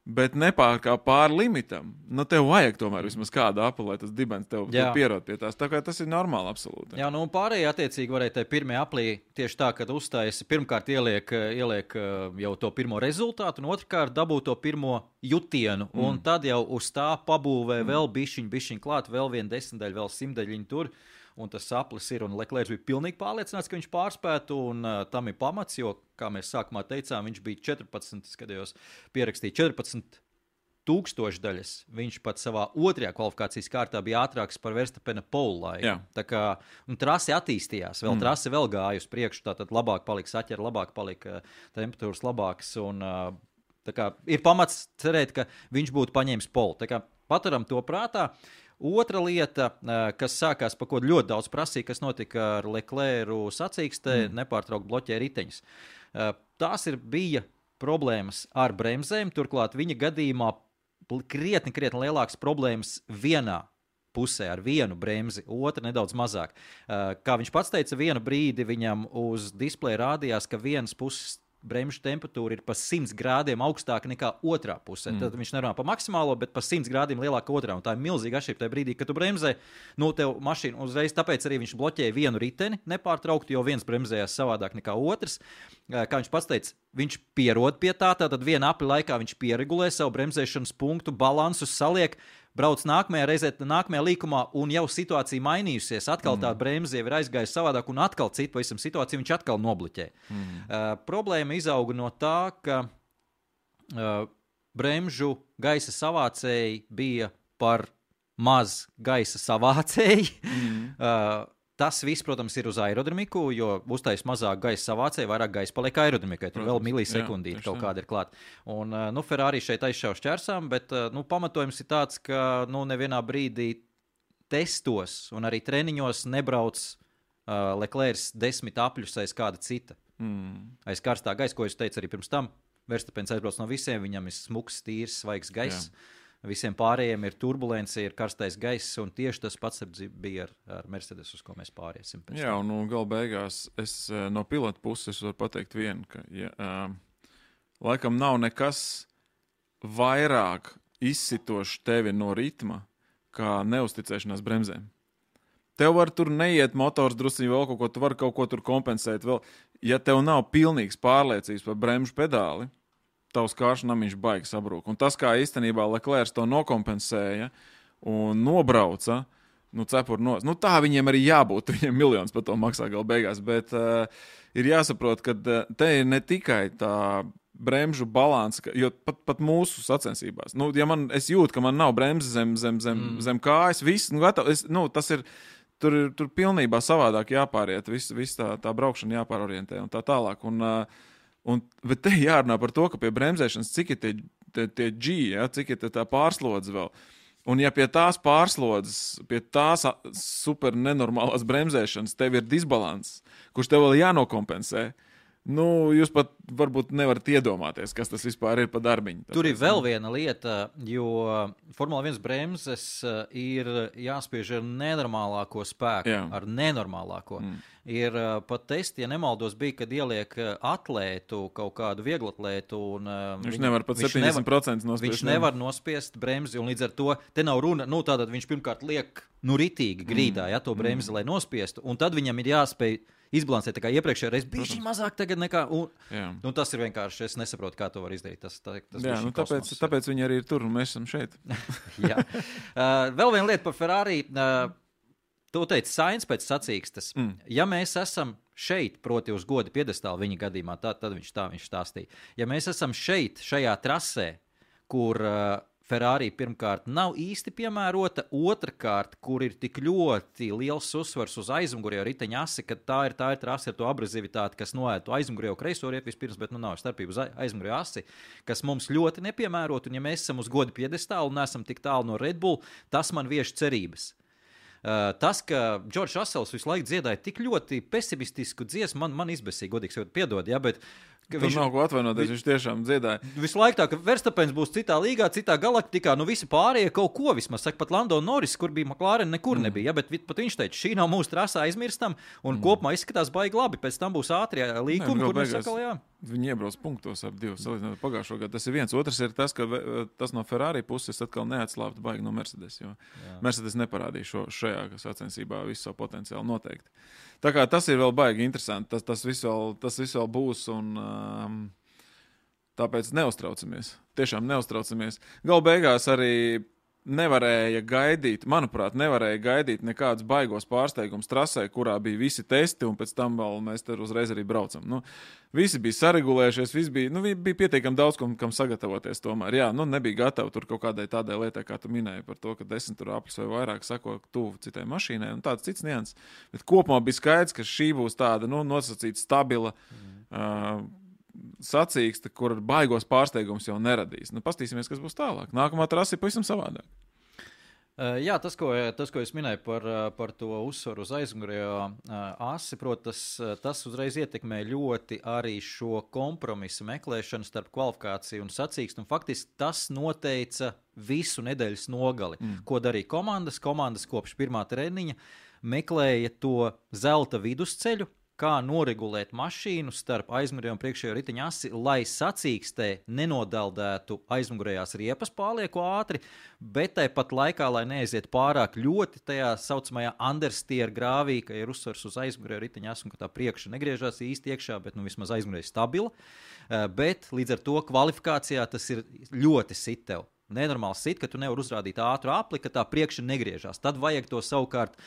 bet nepārkāpt pāri limitam. Nu, tev vajag tomēr vismaz kādu apli, lai tas dibens tev, tev pierod pie tās. Tā kā tas ir normāli, absolūti. Jā, nu, un pārējie attiecīgi varēja tajā pirmajā aplī tieši tā, kad uzstājas, pirmkārt ieliek, ieliek uh, jau to pirmo rezultātu, un otrkārt dabūt to pirmo jutienu, mm. un tad jau uz tā pabūvē vēl bišķiņu, bišķiņu klāt, vēl vienu desmitdaļu, vēl simtdaļiņu tur un tas saplis ir. Un Leclerc bija pilnīgi pārliecināts, ka viņš pārspētu, un uh, tam ir pamats, jo, kā mēs sākumā teicām, viņš bija 14, skatījos, pierakstīja 14. Tūkstošdaļas viņš pat savā otrajā kvalifikācijas kārtā bija ātrāks par Verstapena polu laiku. Jā. Tā kā trase attīstījās, vēl mm. trase vēl gāja uz priekšu, tātad labāk palika saķera, labāk palika temperatūras labākas. Un, uh, kā, ir pamats cerēt, ka viņš būtu paņēmis polu. Paturam to prātā. Uh, Otra lieta, kas sākās, pa ko ļoti daudz prasīja, kas notika ar Leclercu sacīkstē, mm. nepārtraukti bloķēja riteņus. Tās ir bija problēmas ar bremzēm, turklāt viņa gadījumā krietni, krietni lielākas problēmas vienā pusē ar vienu bremzi, otra nedaudz mazāk. Kā viņš pats teica, vienu brīdi viņam uz displeja rādījās, ka vienas puses bremžu temperatūra ir pa 100 grādiem augstāka nekā otrā pusē. Mm. Tad viņš nerunā par maksimālo, bet par 100 grādiem lielāka otrā. Un tā ir milzīga atšķirība tajā brīdī, kad tu bremzē. Nu, tev mašīna uzreiz, tāpēc arī viņš bloķēja vienu riteni nepārtraukti, jo viens bremzējās savādāk nekā otrs. Kā viņš pats teica, viņš pierod pie tā, tad vienā apli laikā viņš pieregulē savu bremzēšanas punktu, balansu saliek brauc nākamajā reizē, nākamajā līkumā, un jau situācija mainījusies. Atkal mm. tā bremze jau ir aizgājusi savādāk, un atkal citu pavisam situāciju viņš atkal nobloķē. Mm. Uh, problēma izauga no tā, ka uh, bremžu gaisa savācēji bija par maz gaisa savācēji. Mm. Uh, Tas viss, protams, ir uz aerodinamiku, jo uztaisīs mazāk gaisa savācēji, vairāk gaisa paliek aerodinamikai. Tur vēl milisekundīte kaut kāda ir klāta. Un, nu, Ferrari šeit aizšauš ķērsām, bet nu, pamatojums ir tāds, ka nu, nevienā brīdī testos un arī treniņos nebrauc uh, Leclerc desmit apļus aiz kāda cita. Mm. Aiz karstā gaisa, ko es teicu arī pirms tam. Verstapēns aizbrauc no visiem, viņam ir smuks, tīrs, svaigs gaiss. Jā. Visiem pārējiem ir turbulence, ir karstais gaiss, un tieši tas pats bija ar, ar Mercedes, uz ko mēs pāriesim. Jā, un nu, gala beigās es eh, no pilota puses varu pateikt vienu, ka ja, uh, laikam nav nekas vairāk izsitošs tevi no ritma, kā neusticēšanās bremzēm. Tev var tur neiet motors, druskuļi vēl kaut ko, tu vari kaut ko tur kompensēt. Vēl. Ja tev nav pilnīgas pārliecības par bremžu pedāli, tavs kāršnamiņš baigs sabrūk. Un tas, kā īstenībā Leclerc to nokompensēja un nobrauca, nu, cepur no. Nu, tā viņiem arī jābūt. Viņiem miljonus par to maksā gala beigās. Bet uh, ir jāsaprot, ka uh, te ir ne tikai tā bremžu balanss, jo pat, pat mūsu sacensībās, nu, ja man, es jūtu, ka man nav bremzes zem, zem, zem, mm. zem kājas, viss, nu, gatav, es, nu, tas ir. Tur ir tur pilnībā savādāk jāpāriet, viss vis tā, tā braukšana jāpārorientē un tā tālāk. Un, uh, Un, bet te jārunā par to, ka pie bremzēšanas cik ir tie, tie, tie G, ja, cik ir tā pārslodze vēl. Un, ja pie tās pārslodzes, pie tās super nenormālās bremzēšanas tev ir disbalans, kurš tev vēl jānokompensē, Nu, jūs pat varbūt nevarat iedomāties, kas tas vispār ir par darbiņu. Tur ir vēl viena lieta, jo Formula 1 bremzes eh, ir jāspiež ar nenormālāko spēku, Jā. ar nenormālāko. Mm. Ir eh, pat testi, ja nemaldos, bija, kad ieliek eh, atlētu, kaut kādu vieglu atlētu. Un, viņš nevar pat 70% nevar, nospiest. Viņš nevar nospiest bremzi, un līdz ar to te nav runa. Nu, tātad viņš pirmkārt liek nu, ritīgi grīdā, mm. ja to bremzi, mm. lai nospiestu, un tad viņam ir jāspēj izbalansēt. Tā kā iepriekšējā reizē bija šī mazāk nekā. Un, nu, tas ir vienkārši. Es nesaprotu, kā to var izdarīt. Tas, tā, tas jā, nu, tāpēc, kosmos, tāpēc viņi arī ir tur un mēs esam šeit. jā. Uh, vēl viena lieta par Ferrari. Uh, Tu teici, Sainz pēc sacīkstes. Mm. Ja mēs esam šeit, proti, uz goda piedestāla viņa gadījumā, tad, tad viņš tā viņš stāstīja. Ja mēs esam šeit, šajā trasē, kur uh, Ferrari pirmkārt nav īsti piemērota, otrkārt, kur ir tik ļoti liels uzsvars uz aizmugurējo riteņa asi, ka tā ir tā ir trase ar to abrazivitāti, kas noēta aizmugurējo kreiso riepu vispirms, bet nu nav starpība uz aizmugurējo asi, kas mums ļoti nepiemērota. Un ja mēs esam uz godu piedestālu un esam tik tālu no Red Bull, tas man vieš cerības. Uh, tas, ka Džordžs Asels visu laiku dziedāja tik ļoti pesimistisku dziesmu, man, man izbēsīja, godīgi sakot, piedod, ja, bet uh, Tur viņš nav ko atvainoties. Viņš tiešām dziedāja. Visu laiku tā, ka Verstapens būs citā līgā, citā galaktikā. Nu, visi pārējie kaut ko vismaz saka, pat Lando Norris, kur bija McLaren, nekur mm. nebija. Ja, bet pat viņš teica, šī nav mūsu trasā aizmirstam, un mm. kopumā izskatās baigi labi. Pēc tam būs ātrie līkumi, kur viņš saka, jā. Viņi iebrauc punktos ap divus, salīdzinot ar pagājušo gadu. Tas ir viens. Otrs ir tas, ka tas no Ferrari puses atkal neatslābta baigi no Mercedes. Jo jā. Mercedes neparādīja šo, šajā sacensībā visu savu potenciālu noteikti. Tā kā tas ir vēl baigi interesanti. Tas, tas, viss, vēl, tas viss vēl būs. Un, um, tāpēc neuztraucamies. Tiešām neuztraucamies. Galu beigās arī nevarēja gaidīt, manuprāt, nevarēja gaidīt nekādus baigos pārsteigumus trasē, kurā bija visi testi, un pēc tam vēl mēs tur uzreiz arī braucam. Nu, visi bija saregulējušies, visi bija, nu, bija pietiekami daudz, kam, kam sagatavoties. Tomēr, jā, nu, nebija gatavi tur kaut kādai tādai lietai, kā tu minēji, par to, ka desmit aplis vai vairāk sako tuvu citai mašīnai, un tāds cits nianses. Bet kopumā bija skaidrs, ka šī būs tāda, nu, nosacīta, stabila. Mm. Uh, sacīksta, kur baigos pārsteigums jau neradīs. Nu, Pastīsimies, kas būs tālāk. Nākamā trasa ir pavisam savādāk. Jā, tas ko, tas, ko es minēju par, par to uzsvaru uz aizmugurējo asi, protams, tas, tas uzreiz ietekmē ļoti arī šo kompromisu meklēšanu starp kvalifikāciju un sacīkstu. Un faktiski tas noteica visu nedēļas nogali, mm. ko darīja komandas. Komandas kopš pirmā treniņa meklēja to zelta vidusceļu, kā noregulēt mašīnu starp aizmugurējo un priekšējo riteņa asi, lai sacīkstē nenodaldētu aizmugurējās riepas pārlieku ātri, bet tāpat laikā, lai neaiziet pārāk ļoti tajā saucamajā understeer grāvī, ka ir uzsvars uz aizmugurējo riteņa asi un ka tā priekša negriežas īsti iekšā, bet nu, vismaz aizmugurēji stabila. Eh, bet līdz ar to kvalifikācijā tas ir ļoti sitev nenormāls sit, ka tu nevari uzrādīt ātru apli, ka tā priekšā negriežas. Tad vajag to savukārt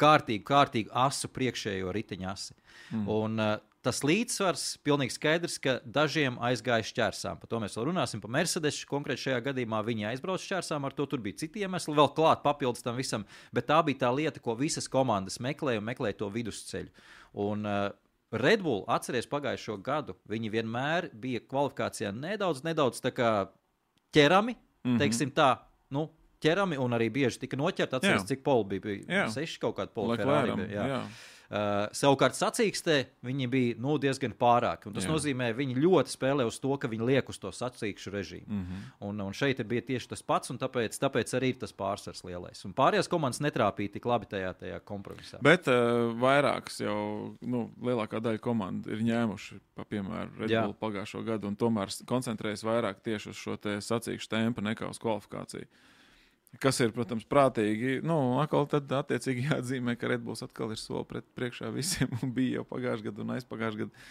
kārtīgi, kārtīgi asu priekšējo riteņa asi. Mm. Un, uh, tas līdzsvars pilnīgi skaidrs, ka dažiem aizgāja šķērsām. Par to mēs vēl runāsim. Par Mercedes konkrēti šajā gadījumā viņi aizbrauca šķērsām, ar to tur bija citi iemesli, vēl klāt papildus tam visam. Bet tā bija tā lieta, ko visas komandas meklēja un meklēja to vidusceļu. Un, uh, Red Bull, atcerieties, pagājušo gadu viņi vienmēr bija kvalifikācijā nedaudz, nedaudz ķerami, mm -hmm. teiksim tā. Nu, ķerami un arī bieži tika noķerti. Atcerieties, cik poli bija. bija seši kaut kādi poli. Ferrari, bija, jā. Jā. Uh, savukārt, sacīkstē viņi bija nu, diezgan pārāki. Tas Jā. nozīmē, ka viņi ļoti spēlē uz to, ka viņi liek uz to sacīkšu režīmu. Mm -hmm. un, un šeit bija tieši tas pats, un tāpēc, tāpēc arī ir tas pārsvars lielais. Un pārējās komandas netrāpīja tik labi tajā, tajā kompromisā. Bet uh, vairākas jau, nu, lielākā daļa komandu ir ņēmuši, pa, piemēram, Red Bull pagājušo gadu, un tomēr koncentrējas vairāk tieši uz šo sacīkšu tempu nekā uz kvalifikāciju. Kas ir, protams, prātīgi. Nu, atkal tad attiecīgi jāatzīmē, ka Redbulls atkal ir soli pret priekšā visiem un bija jau pagājušajā gadā un aizpagājušajā gadā.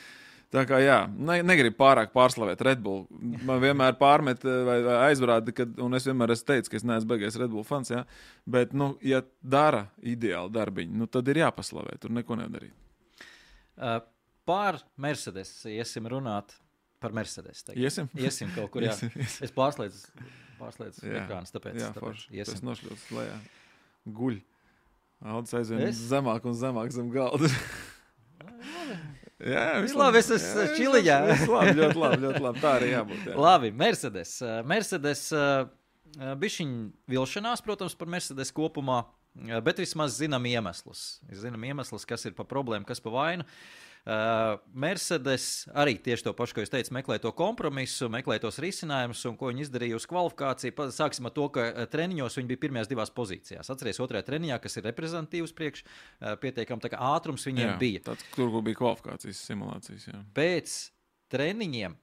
Tā kā jā, ne, negribu pārāk pārslavēt Redbull. Man vienmēr pārmet eh, vai, vai aizrāda, ka, un es vienmēr esmu teicis, ka es neesmu beigais Redbull fans. Jā, bet, nu, ja dara ideāli darbiņu, nu, tad ir jāpaslavē, tur neko nedarīt. Uh, par Mercedes iesim runāt par Mercedes. Tagad. Iesim? Iesim kaut kur. Iesim, iesim. Es pārslēdzu pārslēdz ekrāns. Tāpēc, jā, tāpēc tas nošļauts lejā. Guļ. Aldis aizvien es? zemāk un zemāk zem galda. jā, viss labi. Es esmu čiliņā. labi, ļoti labi, ļoti labi. Tā arī jābūt. Jā. Labi, Mercedes. Mercedes bišķiņ vilšanās, protams, par Mercedes kopumā, bet vismaz zinām iemeslus. Zinām iemeslus, kas ir pa problēmu, kas pa vainu. Uh, Mercedes arī tieši to pašu, ko es teicu, meklē to kompromisu, meklē tos risinājumus, un ko viņi izdarīja uz kvalifikāciju. Sāksim ar to, ka uh, treniņos viņi bija pirmajās divās pozīcijās. Atcerieties, otrajā treniņā, kas ir reprezentatīvs priekš, uh, pietiekami ātrums viņiem jā, bija. Tāds, tur bija kvalifikācijas simulācijas. Jā. Pēc treniņiem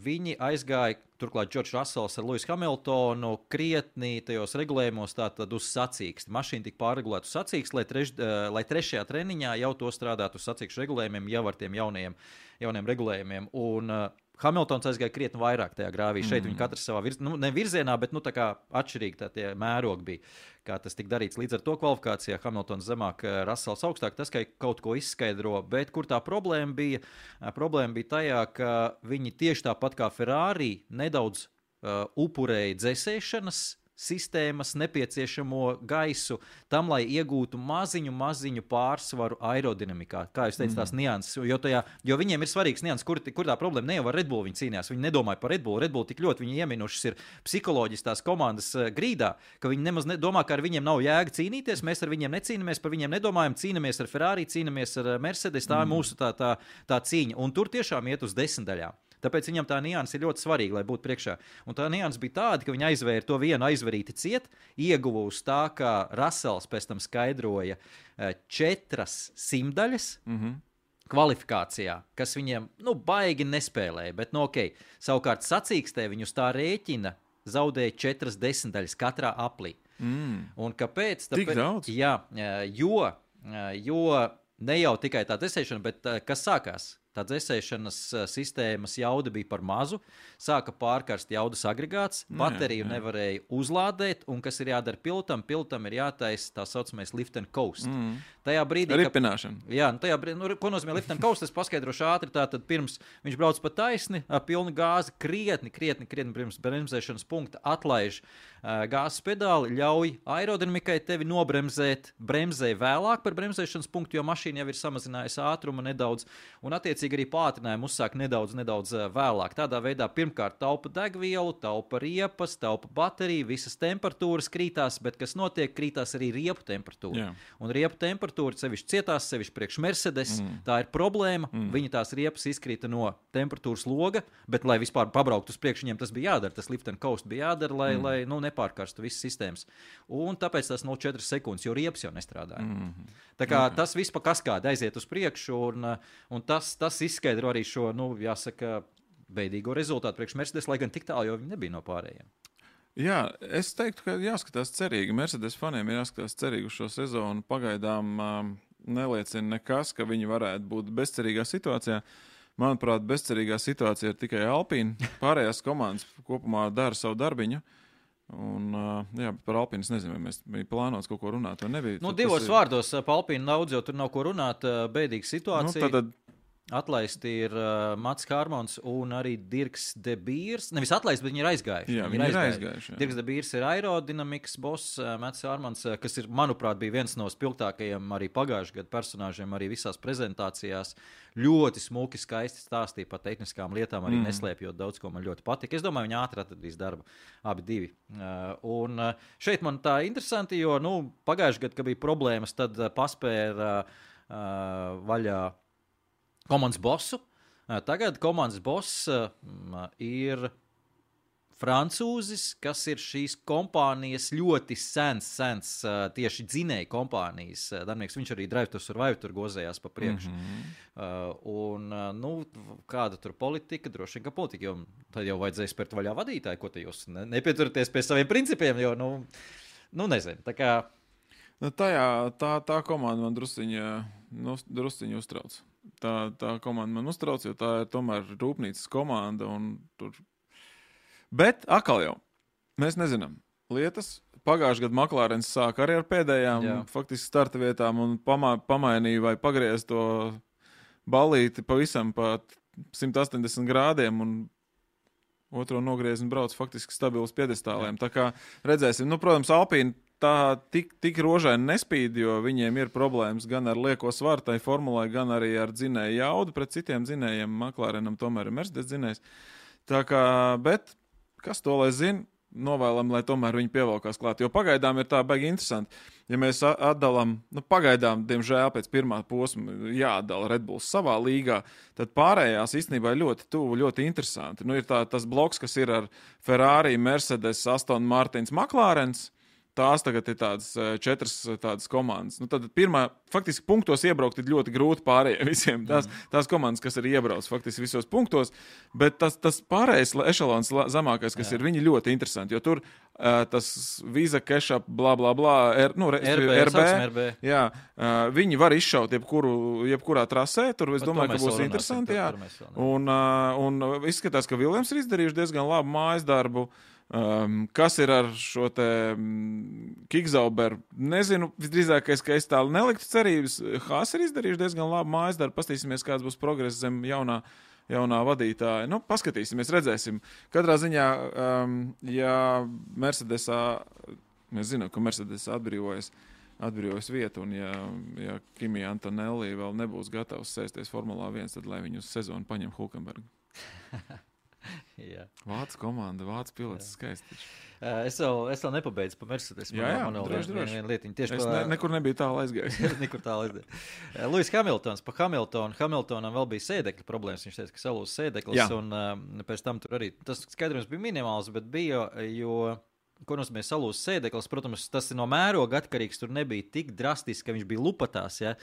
Viņi aizgāja, turklāt Džordžs Rasels ar Luisu Hamiltonu, krietni tajos regulējumos, tātad uz sacīkstu. Mašīna tika pārregulēta uz sacīkstu, lai, treš, lai trešajā treniņā jau to strādātu uz sacīkstu regulējumiem, jau ar tiem jauniem, jauniem regulējumiem. Un, uh, Hamiltons aizgāja krietni vairāk tajā grāvī. Šeit mm. viņi katrs savā virzienā, nu, ne virzienā, bet nu, atšķirīgi tie mērogi bija. Kā tas tika darīts līdz ar to kvalifikācijā, Hamiltons zemāk, eh, Rasels augstāk. Tas kaut ko izskaidro, bet kur tā problēma bija? Eh, problēma bija tajā, ka viņi tieši tāpat kā Ferrari nedaudz uh, upurēja dzēsēšanas sistēmas nepieciešamo gaisu tam, lai iegūtu maziņu, maziņu pārsvaru aerodinamikā. Kā jūs teicāt, tās mm. nianses, jo, tajā, jo viņiem ir svarīgs nianses, kur, kur tā problēma ne jau ar Red Bull viņi cīnījās. Viņi nedomāja par Red Bull. Red Bull tik ļoti viņi ieminušas ir psiholoģiski tās komandas eh, grīdā, ka viņi nemaz nedomā, ka ar viņiem nav jēga cīnīties. Mēs ar viņiem necīnāmies, par viņiem nedomājam, cīnāmies ar Ferrari, cīnāmies ar Mercedes. Tā mm. ir mūsu tā, tā, tā cīņa. Un tur tiešām iet uz desmitaļām. Tāpēc viņam tā nianses ir ļoti svarīga, lai būtu priekšā. Un tā nianses bija tāda, ka viņi aizvēra to vienu aizvarīti ciet, ieguva uz tā, kā Rasels pēc tam skaidroja eh, četras simtaļas. Mm -hmm kvalifikācijā, kas viņiem nu, baigi nespēlēja. Bet, nu, ok, savukārt sacīkstē viņu tā rēķina zaudēja četras desmitaļas katrā aplī. Mm. Un kāpēc? Tāpēc, Tik daudz? Jā, eh, jo, eh, jo ne jau tikai tā desēšana, bet kas sākās? Tā dzēsēšanas eh, sistēmas jauda bija par mazu, sāka pārkarst jaudas agregāts, bateriju jā, jā. nevarēja uzlādēt, un kas ir jādara pilotam? Pilotam ir jātaisa tā saucamais lift and coast. Mm. Tajā brīdī, kad ripināšana. Jā, nu tajā brīdī, nu, ko nozīmē lift and coast, es paskaidrošu ātri. Tātad pirms viņš brauc pa taisni, ar pilnu gāzi, krietni, krietni, krietni pirms bremzēšanas punkta atlaiž uh, gāzes pedāli, ļauj aerodinamikai tevi nobremzēt, bremzē vēlāk par bremzēšanas punktu, jo mašīna jau ir samazinājusi ātrumu nedaudz. Un, attiecīgi arī pātrinājumu uzsāk nedaudz, nedaudz vēlāk. Tādā veidā pirmkārt taupa degvielu, taupa riepas, taupa bateriju, visas temperatūras krītās, bet kas notiek, krītās arī riepu temperatūra. Jā. Un riepu temperatūra sevišķi cietās, sevišķi priekš Mercedes, mm. tā ir problēma. Mm. Viņi tās riepas izkrita no temperatūras loga, bet, lai vispār pabrauktu uz priekšu, viņiem tas bija jādara. Tas lift and coast bija jādara, lai, mm. lai nu, nepārkarstu visas sistēmas. Un tāpēc tas 0,4 sekundes, jo riepas jau nestrādāja. Mm. Tā kā mm. tas viss pa kaskādi aiziet uz priekšu, un, un tas, tas izskaidro arī šo, nu, jāsaka, beidīgo rezultātu priekš Mercedes, lai gan tik tālu jau viņi nebija no pārējiem. Jā, es teiktu, ka jāskatās cerīgi. Mercedes faniem ir jāskatās cerīgi uz šo sezonu. Pagaidām um, neliecina nekas, ka viņi varētu būt bezcerīgā situācijā. Manuprāt, bezcerīgā situācija ir tikai Alpīna. Pārējās komandas kopumā dara savu darbiņu. Uh, Un, jā, par Alpīnu es nezinu, vai mēs plānots kaut ko runāt, nebija. Nu, divos ir... vārdos par Alpīnu daudz, jo tur nav ko runāt. Bēdīga situācija. Nu, tad Atlaisti ir uh, Mats Kārmons un arī Dirks Debīrs. Nevis atlaisti, bet viņi ir aizgājuši. Jā, viņi, ir aizgājuši. aizgājuši Dirks Debīrs ir aerodinamikas boss, uh, Mats Kārmons, uh, kas ir, manuprāt, bija viens no spilgtākajiem arī pagājušā gada personāžiem, arī visās prezentācijās. Ļoti smuki, skaisti stāstīja par tehniskām lietām, arī mm. neslēpjot daudz, ko man ļoti patika. Es domāju, viņi ātri atradīs darbu, abi divi. Uh, un uh, šeit man tā interesanti, jo nu, pagājušajā gadā, kad bija problēmas, tad uh, paspēja uh, vaļā komandas bosu. Tagad komandas boss ir francūzis, kas ir šīs kompānijas ļoti sens, sens tieši dzinēja kompānijas darbinieks. Viņš arī Drive to Survive tur gozējās pa priekšu. Mm -hmm. uh, un, nu, kāda tur politika? Droši vien, ka politika, jo tad jau vajadzēja spērt vaļā vadītāju, ko te jūs ne, nepieturaties pie saviem principiem, jo, nu, nu nezinu. Tā kā. Nu, tajā, tā, tā komanda man drusciņi, nu, drusciņi uztrauc tā, tā komanda man uztrauc, jo tā ir tomēr rūpnīcas komanda. Tur... Bet atkal jau mēs nezinām. Lietas pagājušajā gadā Maklārens sāka arī ar pēdējām, Jā. faktiski starta vietām un pamā, pamainīja vai pagriez to balīti pavisam pa 180 grādiem. Un Otro nogriezienu brauc faktiski stabilas piedestāliem. Tā kā redzēsim, nu, protams, Alpīna tā tik, tik rožaini nespīd, jo viņiem ir problēmas gan ar lieko svaru tai formulai, gan arī ar dzinēju jaudu pret citiem dzinējiem. Maklārenam tomēr ir Mercedes dzinējs. Tā kā, bet kas to lai zina? Novēlam, lai tomēr viņi pievelkās klāt. Jo pagaidām ir tā baigi interesanti. ja mēs atdalām, nu, pagaidām, diemžēl, pēc pirmā posma jāatdala Red Bulls savā līgā, tad pārējās īstenībā ļoti tuvu, ļoti interesanti. Nu, ir tā, tas bloks, kas ir ar Ferrari, Mercedes, Aston Martins, McLarens. Tās tagad ir tādas eh, četras eh, tādas komandas. Nu, tad pirmā, faktiski, punktos iebraukt ir ļoti grūti pārējiem visiem. Tās, mm. tās komandas, kas ir iebraucis faktiski visos punktos, bet tas, tas pārējais ešalons zemākais, kas Jā. ir, viņi ļoti interesanti. Jo tur uh, tas vīza keša, bla, bla, bla, R, nu, RB, RB, RB. Jā, uh, viņi var izšaut jebkuru, jebkurā trasē. Tur es domāju, ka būs interesanti. Jā. Un, uh, un izskatās, ka Viljams ir izdarījuši diezgan labu mājas darbu. Uh, Um, kas ir ar šo te um, Kikzauberu? Nezinu, visdrīzākais, ka es tālu neliktu cerības. Hāzs ir izdarījuši diezgan labu mājas darbu. Pastīsimies, kāds būs progress zem jaunā, jaunā vadītāja. Nu, paskatīsimies, redzēsim. Katrā ziņā, um, ja Mercedesā, mēs zinām, ka Mercedes atbrīvojas. Atbrīvojas vietu, un ja, ja Kimija Antonelli vēl nebūs gatavs sēsties Formulā 1, tad lai viņu uz sezonu paņem Hulkenbergu. Vācu komanda, Vācu pilots, skaisti. Uh, es, vēl, es vēl nepabeidzu Mercedes. Jā, jā, man vēl droši, droši. Viena lietiņa. Tieši es ne, nekur nebija tālu aizgājis. nekur tālu aizgājis. Uh, Lūis Hamiltons, pa Hamiltonu. Hamiltonam vēl bija sēdekļa problēmas. Viņš teica, ka salūz sēdeklis. Jā. Un uh, pēc tam tur arī tas skaidrums bija minimāls, bet bija, jo. Ko nozīmē salūzis sēdeklis? Protams, tas ir no mēroga atkarīgs. Tur nebija tik drastiski, ka viņš bija lupatās, ja?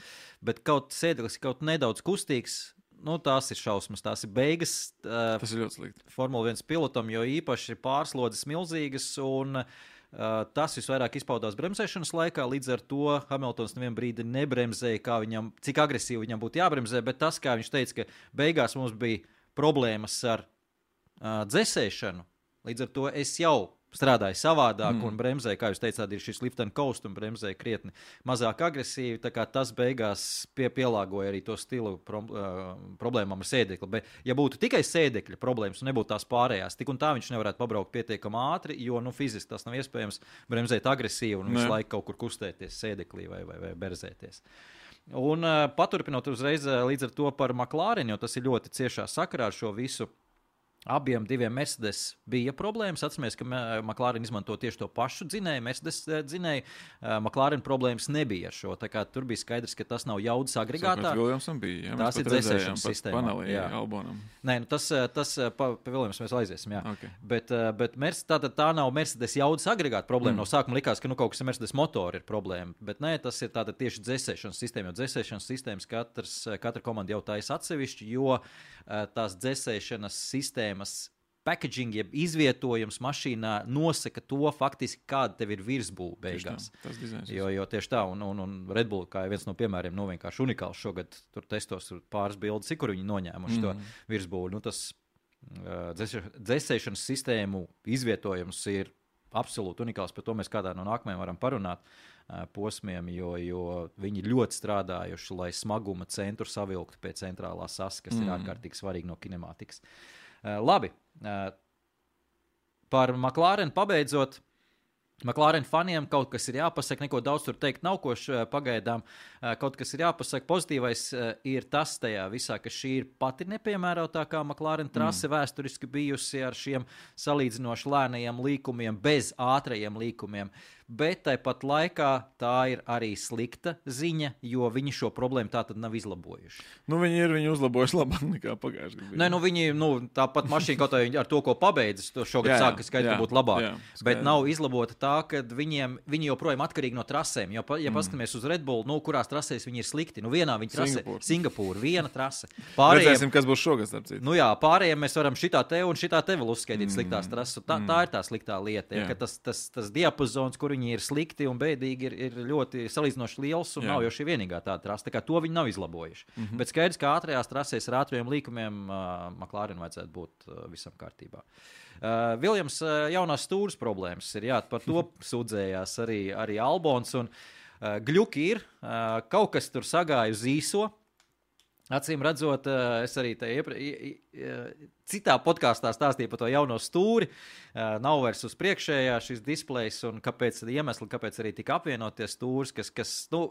bet kaut sēdeklis kaut nedaudz kustīgs nu, tās ir šausmas, tās ir beigas. Uh, tas ir ļoti slikti. Formula 1 pilotam, jo īpaši pārslodzes milzīgas. Un, Uh, tas visvairāk izpaudās bremzēšanas laikā. Līdz ar to Hamiltons nevienu brīdi nebremzēja, viņam, cik agresīvi viņam būtu jābremzē. Bet tas, kā viņš teica, ka beigās mums bija problēmas ar uh, dzēsēšanu, līdz ar to es jau strādāja savādāk mm. un bremzēja, kā jūs teicāt, ir šis lift and coast un bremzēja krietni mazāk agresīvi. Tas beigās pie, pielāgoja arī to stilu pro, uh, problēmām ar sēdekli. Bet, ja būtu tikai sēdekļa problēmas un nebūtu tās pārējās, tik un tā viņš nevarētu pabraukt pietiekami ātri, jo nu, fiziski tas nav iespējams bremzēt agresīvi un visu laiku kaut kur kustēties sēdeklī vai, vai, vai berzēties. Un uh, paturpinot uzreiz uh, līdz ar to par McLaren, jo tas ir ļoti ciešā sakarā ar šo visu Abiem diviem Mercedes bija problēmas. Atcerieties, ka McLaren izmanto tieši to pašu dzinēju, Mercedes eh, dzinēju. Eh, McLaren problēmas nebija ar šo. Tur bija skaidrs, ka tas nav jaudas agregātā. Bija, ja? Tās ir dzēsēšanas sistēma. Panelī, jā, Albonam. Nē, nu tas, eh, tas pa, pa Viljams mēs aiziesim. Jā. Okay. Bet, bet Mercedes, tā, tā nav Mercedes jaudas agregāta problēma. Mm. No sākuma likās, ka nu, kaut kas ar Mercedes motoru ir problēma. Bet nē, tas ir tieši dzēsēšanas sistēma. Jo dzēsēšanas sistēmas katrs, katra komanda jau taisa atsevišķi, jo tās dzēsēšanas sistēmas sistēmas packaging, jeb izvietojums mašīnā nosaka to, faktiski, kāda tev ir virsbūve beigās. Tā, jo, jo tieši tā, un, un, un Red Bull, kā viens no piemēriem, nu vienkārši unikāls šogad, tur testos tur pāris bildes, kur viņi noņēmuši mm. to virsbūvi. Nu, tas uh, dzēsēšanas sistēmu izvietojums ir absolūti unikāls. Par to mēs kādā no nākamajām varam parunāt. Uh, posmiem, jo, jo viņi ļoti strādājuši, lai smaguma centru savilktu pie centrālās sasas, kas mm. ir ārkārtīgi svarīgi no kinemātikas. Uh, labi. Eh, par McLaren pabeidzot. McLaren faniem kaut kas ir jāpasaka, neko daudz tur teikt nav, ko pagaidām. Eh, kaut kas ir jāpasaka. Pozitīvais ir tas tajā visā, ka šī ir pati nepiemērotākā McLaren trase mm. vēsturiski bijusi ar šiem salīdzinoši lēniem līkumiem, bez ātrajiem līkumiem. Uh, bet tāpat laikā tā ir arī slikta ziņa, jo viņi šo problēmu tā tad nav izlabojuši. Nu, viņi ir viņi uzlabojuši labāk nekā pagājušajā gadā. Nē, nu viņi nu, tāpat mašīna kaut kā ar to, ko pabeidzis, to šogad jā, sāka skaidri būt labāk. Jā, skaidri. bet nav izlabota tā, ka viņiem, viņi joprojām atkarīgi no trasēm. Jo, ja mm. paskatāmies uz Red Bull, nu, kurās trasēs viņi ir slikti, nu vienā viņa trasē Singapūra, Singapūra viena trase. Pārējiem, Redzēsim, kas būs šogad. Nu jā, pārējiem mēs varam šitā te un šitā te vēl uzskaitīt mm. sliktās trases. Tā, mm. tā ir tā sliktā lieta, ja, ka tas, tas, tas diapazons, kur viņi ir slikti un bēdīgi, ir, ir ļoti salīdzinoši liels. Un Jā. nav jau šī vienīgā tāda trasa. Tā kā to viņi nav izlabojuši. Mm -hmm. Bet skaidrs, ka ātrajās trasēs ar ātriem līkumiem uh, McLaren vajadzētu būt uh, visam kārtībā. Uh, Viljams, uh, jaunās stūres problēmas ir. Jā, par to sūdzējās arī, arī Albons. Un, uh, Gļuki ir, uh, kaut kas tur sagāja uz īso. Acīm redzot, uh, es arī iepriekš citā podkāstā stāstīja par to jauno stūri. Nav vairs uz priekšējā šis displejs, un kāpēc iemesli, kāpēc arī tika apvienoties stūris, kas, kas nu,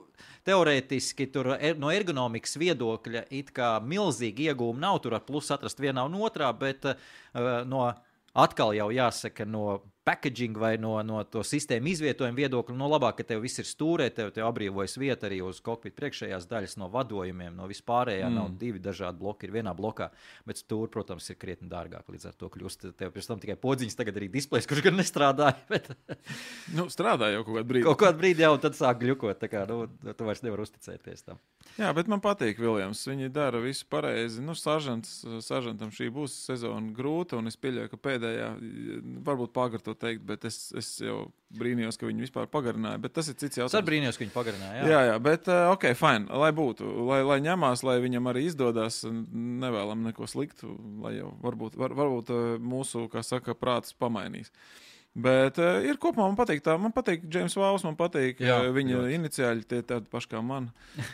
teorētiski tur er, no ergonomikas viedokļa it kā milzīgi iegūmi nav. Tur ar plusu atrast vienā un otrā, bet no atkal jau jāsaka, no packaging vai no, no to sistēmu izvietojuma viedokļa, no labāk, ka tev viss ir stūrē, tev, tev apbrīvojas vieta arī uz kokpita priekšējās daļas no vadojumiem, no vispārējā. Mm. Nav divi dažādi bloki, ir vienā blokā, bet stūri, protams, ir krietni dārgāk. Līdz ar to kļūst tev pirms tam tikai podziņas, tagad arī displejs, kurš gan nestrādāja. Bet... nu, strādāja jau kaut kādu brīdi. Kaut kādu brīdi jau tad sāk gļukot, tā kā nu, tu vairs nevar uzticēties tam. Jā, bet man patīk Viljams. Viņi dara visu pareizi. Nu, sažants, sažantam šī būs sezona grūta, un es pieļauju, ka pēdējā, varbūt pagara to teikt, bet es, es jau brīnījos, ka viņi vispār pagarināja. Bet tas ir cits jautājums. Es brīnījos, ka viņi pagarināja. Jā, jā, jā bet uh, ok, fine. Lai būtu, lai, lai ņemās, lai viņam arī izdodas, nevēlam neko sliktu, lai jau varbūt, var, varbūt uh, mūsu, kā saka, prātus pamainīs. Uh, Bet uh, ir kopumā man patīk tā, man patīk James Vauls, man patīk Jā, uh, viņa ļoti. iniciāļi, tie tādi paši kā man.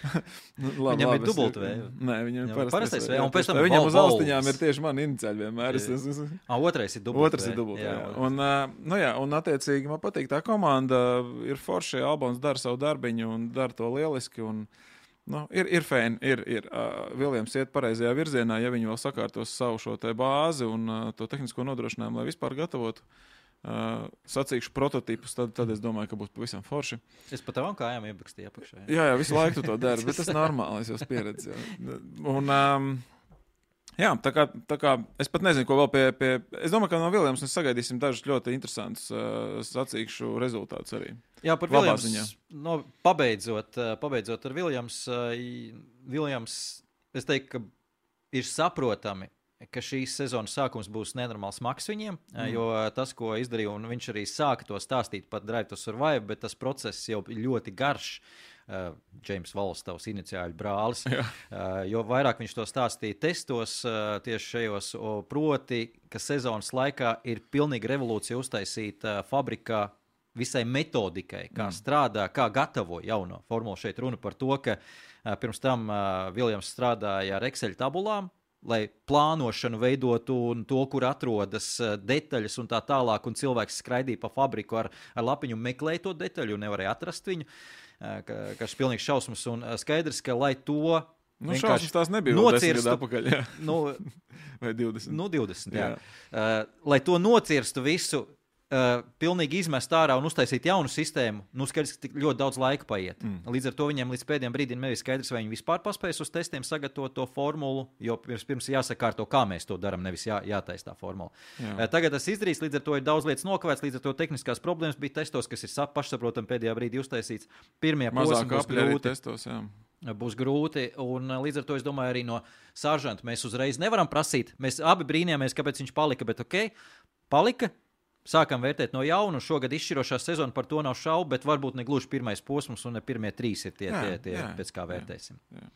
nu, labi, viņam labi, ir dubultvē. Nē, viņam ir parastais vē, un pēc tam viņam uz austiņām ir tieši mani iniciāļi vienmēr. Es, es, es, ah, otrais ir dubultvē. Otrais ir dubultvē. Un, uh, nu jā, un attiecīgi man patīk tā komanda, ir forši, Albons dara savu darbiņu un dara to lieliski. Un, Nu, ir ir fēni, ir. ir. Uh, Viljams iet pareizajā virzienā, ja viņi vēl sakārtos savu šo bāzi un uh, to tehnisko nodrošinājumu, lai vispār gatavotu uh, Uh, sacīkšu prototipus, tad, tad es domāju, ka būs pavisam forši. Es pat tavām kājām iebrakstīju apakšā. Jā, jā, jā visu laiku to dari, bet tas ir normāli, es jau pieredzu. Un, um, jā, tā kā, tā kā es pat nezinu, ko vēl pie, pie es domāju, ka no Viljams mēs sagaidīsim dažus ļoti interesantus uh, sacīkšu rezultātus arī. Jā, par Viljams, no, pabeidzot, pabeidzot ar Viljams, Viljams, es teiktu, ka ir saprotami, ka šīs sezonas sākums būs nenormāls maks viņiem, mm. jo tas, ko izdarīja, un viņš arī sāka to stāstīt par Drive to Survive, bet tas process jau ir ļoti garš. Uh, James Valls, tavs iniciāļu brālis. Uh, jo vairāk viņš to stāstīja testos, uh, tieši šajos, o, proti, ka sezonas laikā ir pilnīga revolūcija uztaisīta uh, fabrikā visai metodikai, kā mm. strādā, kā gatavo jauno formulu. Šeit runa par to, ka uh, pirms tam uh, Viljams strādāja ar Excel tabulām, lai plānošanu veidotu un to, kur atrodas eh, detaļas un tā tālāk. Un cilvēks skraidīja pa fabriku ar, ar lapiņu, meklēja to detaļu un nevarēja atrast viņu. Eh, kas ir pilnīgs šausmas. Un eh, skaidrs, ka lai to Nu, šausmas tās nebija nocirstu atpakaļ. Jā. Nu, Vai 20? Nu, 20 jā. Jā. Uh, lai to nocirstu visu, uh, pilnīgi izmest ārā un uztaisīt jaunu sistēmu, nu, skaidrs, ka ļoti daudz laika paiet. Mm. Līdz ar to viņiem līdz pēdējiem brīdim nebija skaidrs, vai viņi vispār paspēs uz testiem sagatavot to formulu, jo pirms, pirms jāsakārto, kā mēs to darām, nevis jā, jātaisa tā formula. Jā. Uh, tagad tas izdarīs, līdz ar to ir daudz lietas nokavēts, līdz ar to tehniskās problēmas bija testos, kas ir pašsaprotami pēdējā brīdī uztaisīts. Pirmie būs grūti. Testos, jā būs grūti. Un, līdz ar to es domāju, arī no sāržanta mēs uzreiz nevaram prasīt. Mēs abi brīnījāmies, kāpēc viņš palika, bet ok, palika sākam vērtēt no jauna. Šogad izšķirošā sezona par to nav šaubu, bet varbūt ne gluži pirmais posms un ne pirmie trīs ir tie, jā, tie, tie jā, pēc kā vērtēsim. Jā, jā.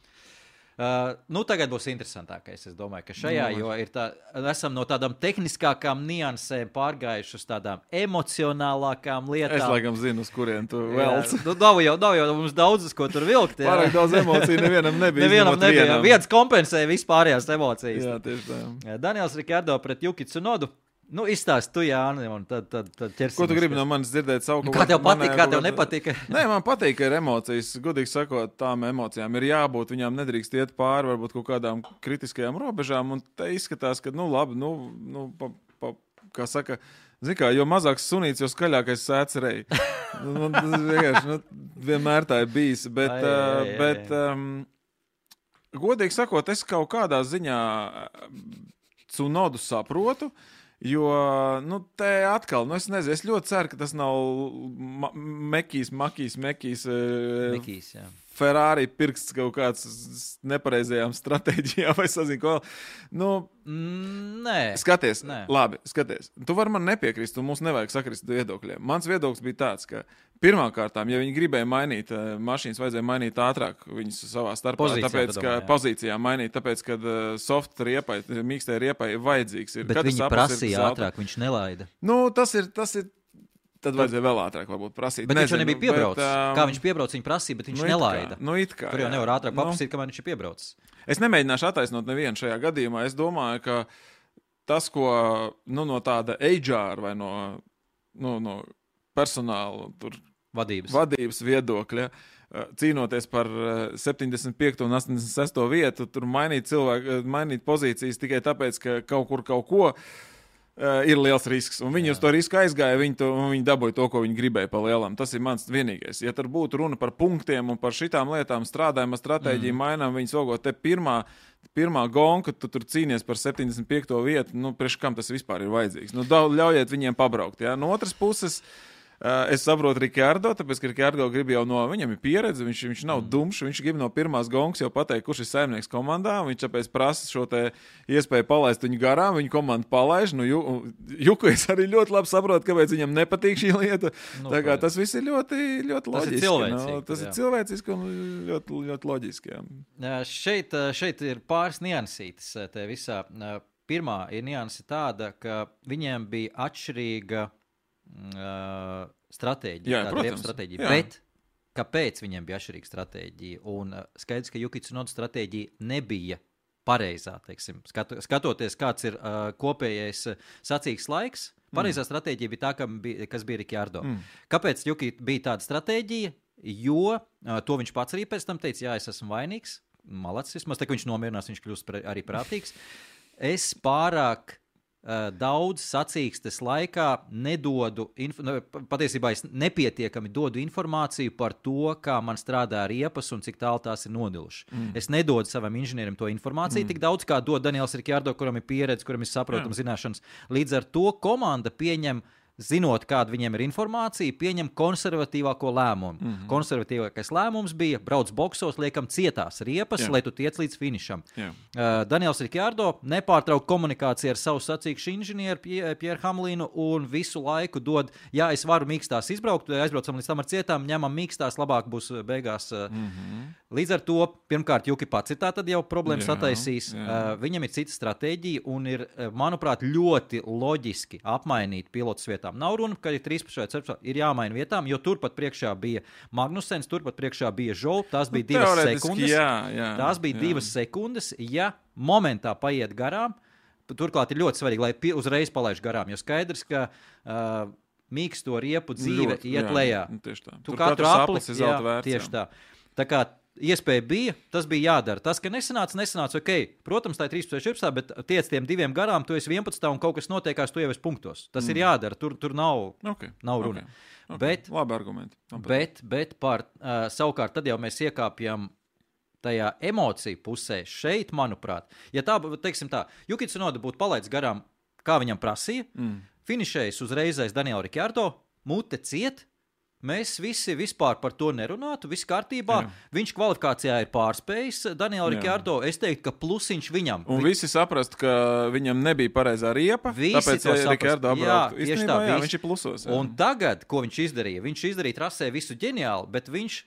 Uh, nu, tagad būs interesantākais. Es domāju, ka šajā no, jo tā, esam no tādām tehniskākām niansēm pārgājuši uz tādām emocionālākām lietām. Es laikam zinu, uz kurien tu vēlaties. Nu, nav jau, nav jau mums daudzas, ko tur vilkt. Jā. Pārāk daudz emociju nevienam nebija. nevienam nebija. Vienam. Viens kompensēja vispārējās emocijas. Jā, tieši tā. Daniels Rikārdo pret Jukicu Nodu. Nu, izstāsti tu, Jāni, un tad, tad, tad ķersimies. Ko tu gribi no manis dzirdēt? Savu, nu, kā tev patīk, kā tev nepatīk? Nē, man patīk, ka ir emocijas. Gudīgi sakot, tām emocijām ir jābūt. Viņām nedrīkst iet pāri varbūt kaut kādām kritiskajām robežām. Un te izskatās, ka, nu, labi, nu, nu pa, pa, kā saka. Zini, kā, jo mazāks sunīts, jo skaļākais sēdz rei. nu, vienkārši, nu, vienmēr tā ir bijis. Bet, ai, ai, ai, ai. bet um, godīgi sakot, es kaut kādā ziņā Cunodu saprotu. Uh, Jo, nu, te atkal, nu, es nezinu, es ļoti ceru, ka tas nav ma Mekijs, Makijs, Mekijs. Eh, Mekijs jā. Ferrari pirksts kaut kāds nepareizajām stratēģijām, vai sazinu, ko. Nu, mm, nē, skaties, nē. labi, skaties. Tu vari man nepiekrist, un mums nevajag sakrist viedokļiem. Mans viedoklis bija tāds, ka Pirmkārt, ja viņi gribēja mainīt uh, mašīnas, vajadzēja mainīt ātrāk viņas savā starpā. Pozīcijā, tāpēc, ka jā. pozīcijā mainīt, tāpēc, ka uh, soft riepai, mīkstai riepai vajadzīgs. Ir. Bet Katrs viņi prasīja ātrāk, viņš nelaida. Nu, tas ir, tas ir Tad vajadzēja vēl ātrāk, varbūt prasīt. Bet Nezinu, viņš jau nebija piebraucis. Bet, um, kā viņš piebrauca, viņa prasīja, bet viņš nu nelaida. Kā, nu kā, Tur jau nevar ātrāk nu, paprasīt, kamēr viņš ir piebraucis. Es nemēģināšu attaisnot nevienu šajā gadījumā. Es domāju, ka tas, ko nu, no tāda HR vai no, nu, no personāla tur vadības, vadības viedokļa. Eh, cīnoties par 75. Eh, un 86. vietu, tur mainīt cilvēku, eh, mainīt pozīcijas tikai tāpēc, ka kaut kur kaut ko. Ir liels risks. Un viņi Jā. uz to risku aizgāja, viņi, to, viņi dabūja to, ko viņi gribēja pa lielam. Tas ir mans vienīgais. Ja tur būtu runa par punktiem un par šitām lietām, strādājam stratēģiju, mm. mainām viņas logo. Te pirmā, pirmā gonka, tu tur cīnies par 75. vietu, nu, priekš kam tas vispār ir vajadzīgs? Nu, ļaujiet viņiem pabraukt. Ja? No otras puses. Uh, es saprotu Rikārdo, tāpēc, ka Rikārdo grib jau no viņam ir pieredze, viņš, viņš nav mm. dumšs, viņš grib no pirmās gongas jau pateikt, kurš ir saimnieks komandā. Viņš tāpēc prasa šo iespēju palaist viņu garām, viņa komanda palaiž. Nu, ju, Juku es arī ļoti labi saprotu, kāpēc viņam nepatīk šī lieta. Nu, kā, tas viss ir ļoti, ļoti loģiski. Tas ir cilvēciski, no, tas jā. ir cilvēciski un ļoti, ļoti loģiski. Jā. Jā, šeit, šeit ir pāris niansītas te visā. Pirmā ir nianse tāda, ka viņiem bija atšķirīga uh, stratēģija, jā, tāda riepa stratēģija. Jā. Bet kāpēc viņiem bija atšķirīga stratēģija? Un uh, skaidrs, ka Jukits un Odas stratēģija nebija pareizā, teiksim, skatu, skatoties, kāds ir uh, kopējais uh, sacīks laiks. Pareizā mm. stratēģija bija tā, bija, kas bija Rikārdo. Mm. Kāpēc Jukit bija tāda stratēģija? Jo uh, to viņš pats arī pēc tam teica, jā, es esmu vainīgs. Malacis, vismaz tā, ka viņš nomierinās, viņš kļūst arī prātīgs. Es pārāk daudz sacīkstes laikā nedodu, nu, patiesībā es nepietiekami dodu informāciju par to, kā man strādā riepas un cik tālu tās ir nodilušas. Mm. Es nedodu savam inženierim to informāciju mm. tik daudz, kā dod Daniels Rikjārdo, kuram ir pieredze, kuram ir saprotama zināšanas. Līdz ar to komanda pieņem uh, zinot, kāda viņiem ir informācija, pieņem konservatīvāko lēmumu. Mm -hmm. Konservatīvākais lēmums bija braukt boxos, liekam, cietās riepas, Jā. lai tu tiec līdz finišam. Jā. Uh, Daniels Rikjārdo nepārtraukt komunikāciju ar savu sacīkšu inženieru Pieru Hamlīnu un visu laiku dod, ja es varu mīkstās izbraukt, aizbraucam līdz tam ar cietām, ņemam mīkstās, labāk būs beigās. Uh, mm -hmm. Līdz ar to, pirmkārt, Juki pats ir tā tad jau problēmas jā, attaisījis. Jā. Uh, viņam ir cita stratēģija un ir, manuprāt, ļoti loģiski apmainīt pilotus vietā vietām. Nav runa, ka ir 13 vai 14, ir jāmaina vietām, jo turpat priekšā bija Magnusens, turpat priekšā bija Žols. Tās bija nu, divas sekundes. Jā, jā, tās bija jā. divas sekundes. Ja momentā paiet garām, turklāt ir ļoti svarīgi, lai uzreiz palaiž garām, jo skaidrs, ka. Uh, Mīksto riepu dzīve Ļoti, iet jā, lejā. Nu, tieši tā. Tu Tur katru apli zelta vērts. Tieši jā. tā. Tā kā iespēja bija, tas bija jādara. Tas, ka nesanāca, nesanāca, ok, protams, tā ir 13, 14, bet tiec tiem diviem garām, tu esi 11 un kaut kas notiekās, tu jau esi punktos. Tas mm. ir jādara, tur, tur nav, okay. nav runa. Okay. Okay. Bet, Labi argumenti. Bet, bet par, uh, savukārt, tad jau mēs iekāpjam tajā emociju pusē. Šeit, manuprāt, ja tā, teiksim tā, Jukits Noda būtu palaidis garām, kā viņam prasīja, mm. finišējis uzreiz aiz Daniela Rikārdo, mute ciet, Mēs visi vispār par to nerunātu. Viss kārtībā. Jā. Viņš kvalifikācijā ir pārspējis Danielu Rikārdo. Es teiktu, ka plusiņš viņam. Un vi... visi saprast, ka viņam nebija pareizā riepa. Visi tāpēc, ja Rikārdo apbraukt, īstenībā, tā, jā, viņš ir plusos. Jā. Un tagad, ko viņš izdarīja? Viņš izdarīja trasē visu ģeniāli, bet viņš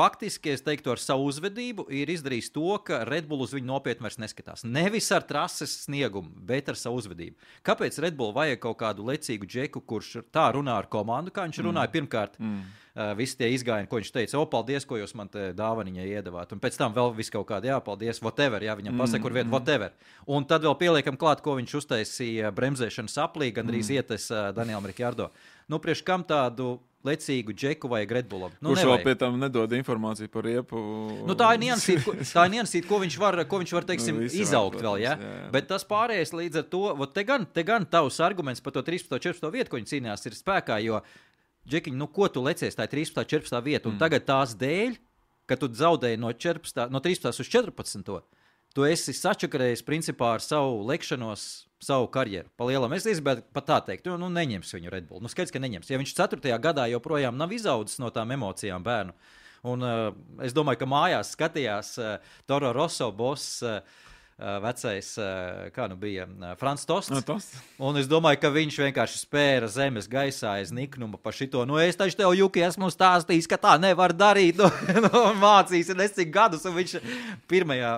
Faktiski, es teiktu, ar savu uzvedību ir izdarījis to, ka Redbull uz viņu nopietni vairs neskatās. Nevis ar trases sniegumu, bet ar savu uzvedību. Kāpēc Redbull vajag kaut kādu lecīgu džeku, kurš tā runā ar komandu, kā viņš mm. runāja pirmkārt? Mm. Uh, visi tie izgājieni, ko viņš teica, o, paldies, ko jūs man te dāvaniņai iedavāt. Un pēc tam vēl viss kaut kādā, jā, paldies, whatever, jā, viņam pasaka, mm. kur vieta, whatever. Un tad vēl pieliekam klāt, ko viņš uztaisīja bremzēšanas aplī, gandrīz mm. ietes uh, Danielam Rikārdo. Nu, priekš kam tādu lecīgu džeku vai Redbullam. Nu, Kurš vēl pie tam nedod informāciju par riepu? Nu, tā ir niansīta, ko, tā ir niansīta, ko viņš var, ko viņš var teiksim, nu, izaugt vēl. Ja? Jā, jā. Bet tas pārējais līdz ar to, te gan, te gan tavs arguments par to 13. un 14. vietu, ko viņi cīnījās, ir spēkā. Jo, Džekiņ, nu, ko tu lecies, tā ir 13. un 14. vieta, un mm. tagad tās dēļ, ka tu zaudēji no, 14, no 13. uz 14. Tu esi sačakarējis principā ar savu lekšanos savu karjeru. Palielam es gribētu pat tā teikt, nu, nu neņems viņu Red Bull. Nu, skaidrs, ka neņems. Ja viņš 4. gadā joprojām nav izaudzis no tām emocijām bērnu, un uh, es domāju, ka mājās skatījās uh, Toro Rosso boss. Uh, vecais, kā nu bija, Frans Tosts. No, tos. Un es domāju, ka viņš vienkārši spēra zemes gaisā aiz niknuma par šito. Nu, es taču tev, Juki, esmu stāstījis, ka tā nevar darīt. Nu, nu, mācīs, es cik gadus, un viņš pirmajā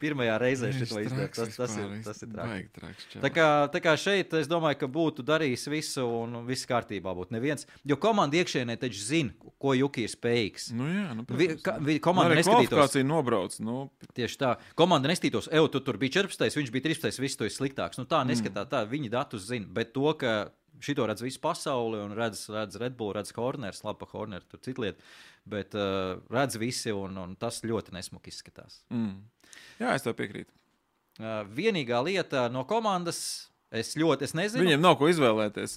pirmajā reizē šo izdarīt. Tas, tas, ir, tas ir traki. traks. Tā kā, tā kā šeit es domāju, ka būtu darījis visu un viss kārtībā būtu neviens. Jo komanda iekšienē taču zina, ko Juki ir spējīgs. Nu, jā, nu, vi, ka, vi, komanda nu, neskatītos. Nobrauc, nu. Tieši tā. Komanda nestītos, ej, tu tur bija 14, viņš bija 13, viss to ir sliktāks. Nu, tā neskatā, mm. tā viņi datus zina. Bet to, ka šito redz visu pasauli un redz, redz Red Bull, redz Horners, labi, Horner tur citu lietu. Bet uh, redz visi un, un tas ļoti nesmuki izskatās. Mm. Jā, es tev piekrītu. Uh, vienīgā lieta no komandas Es ļoti, es nezinu. Viņiem nav ko izvēlēties.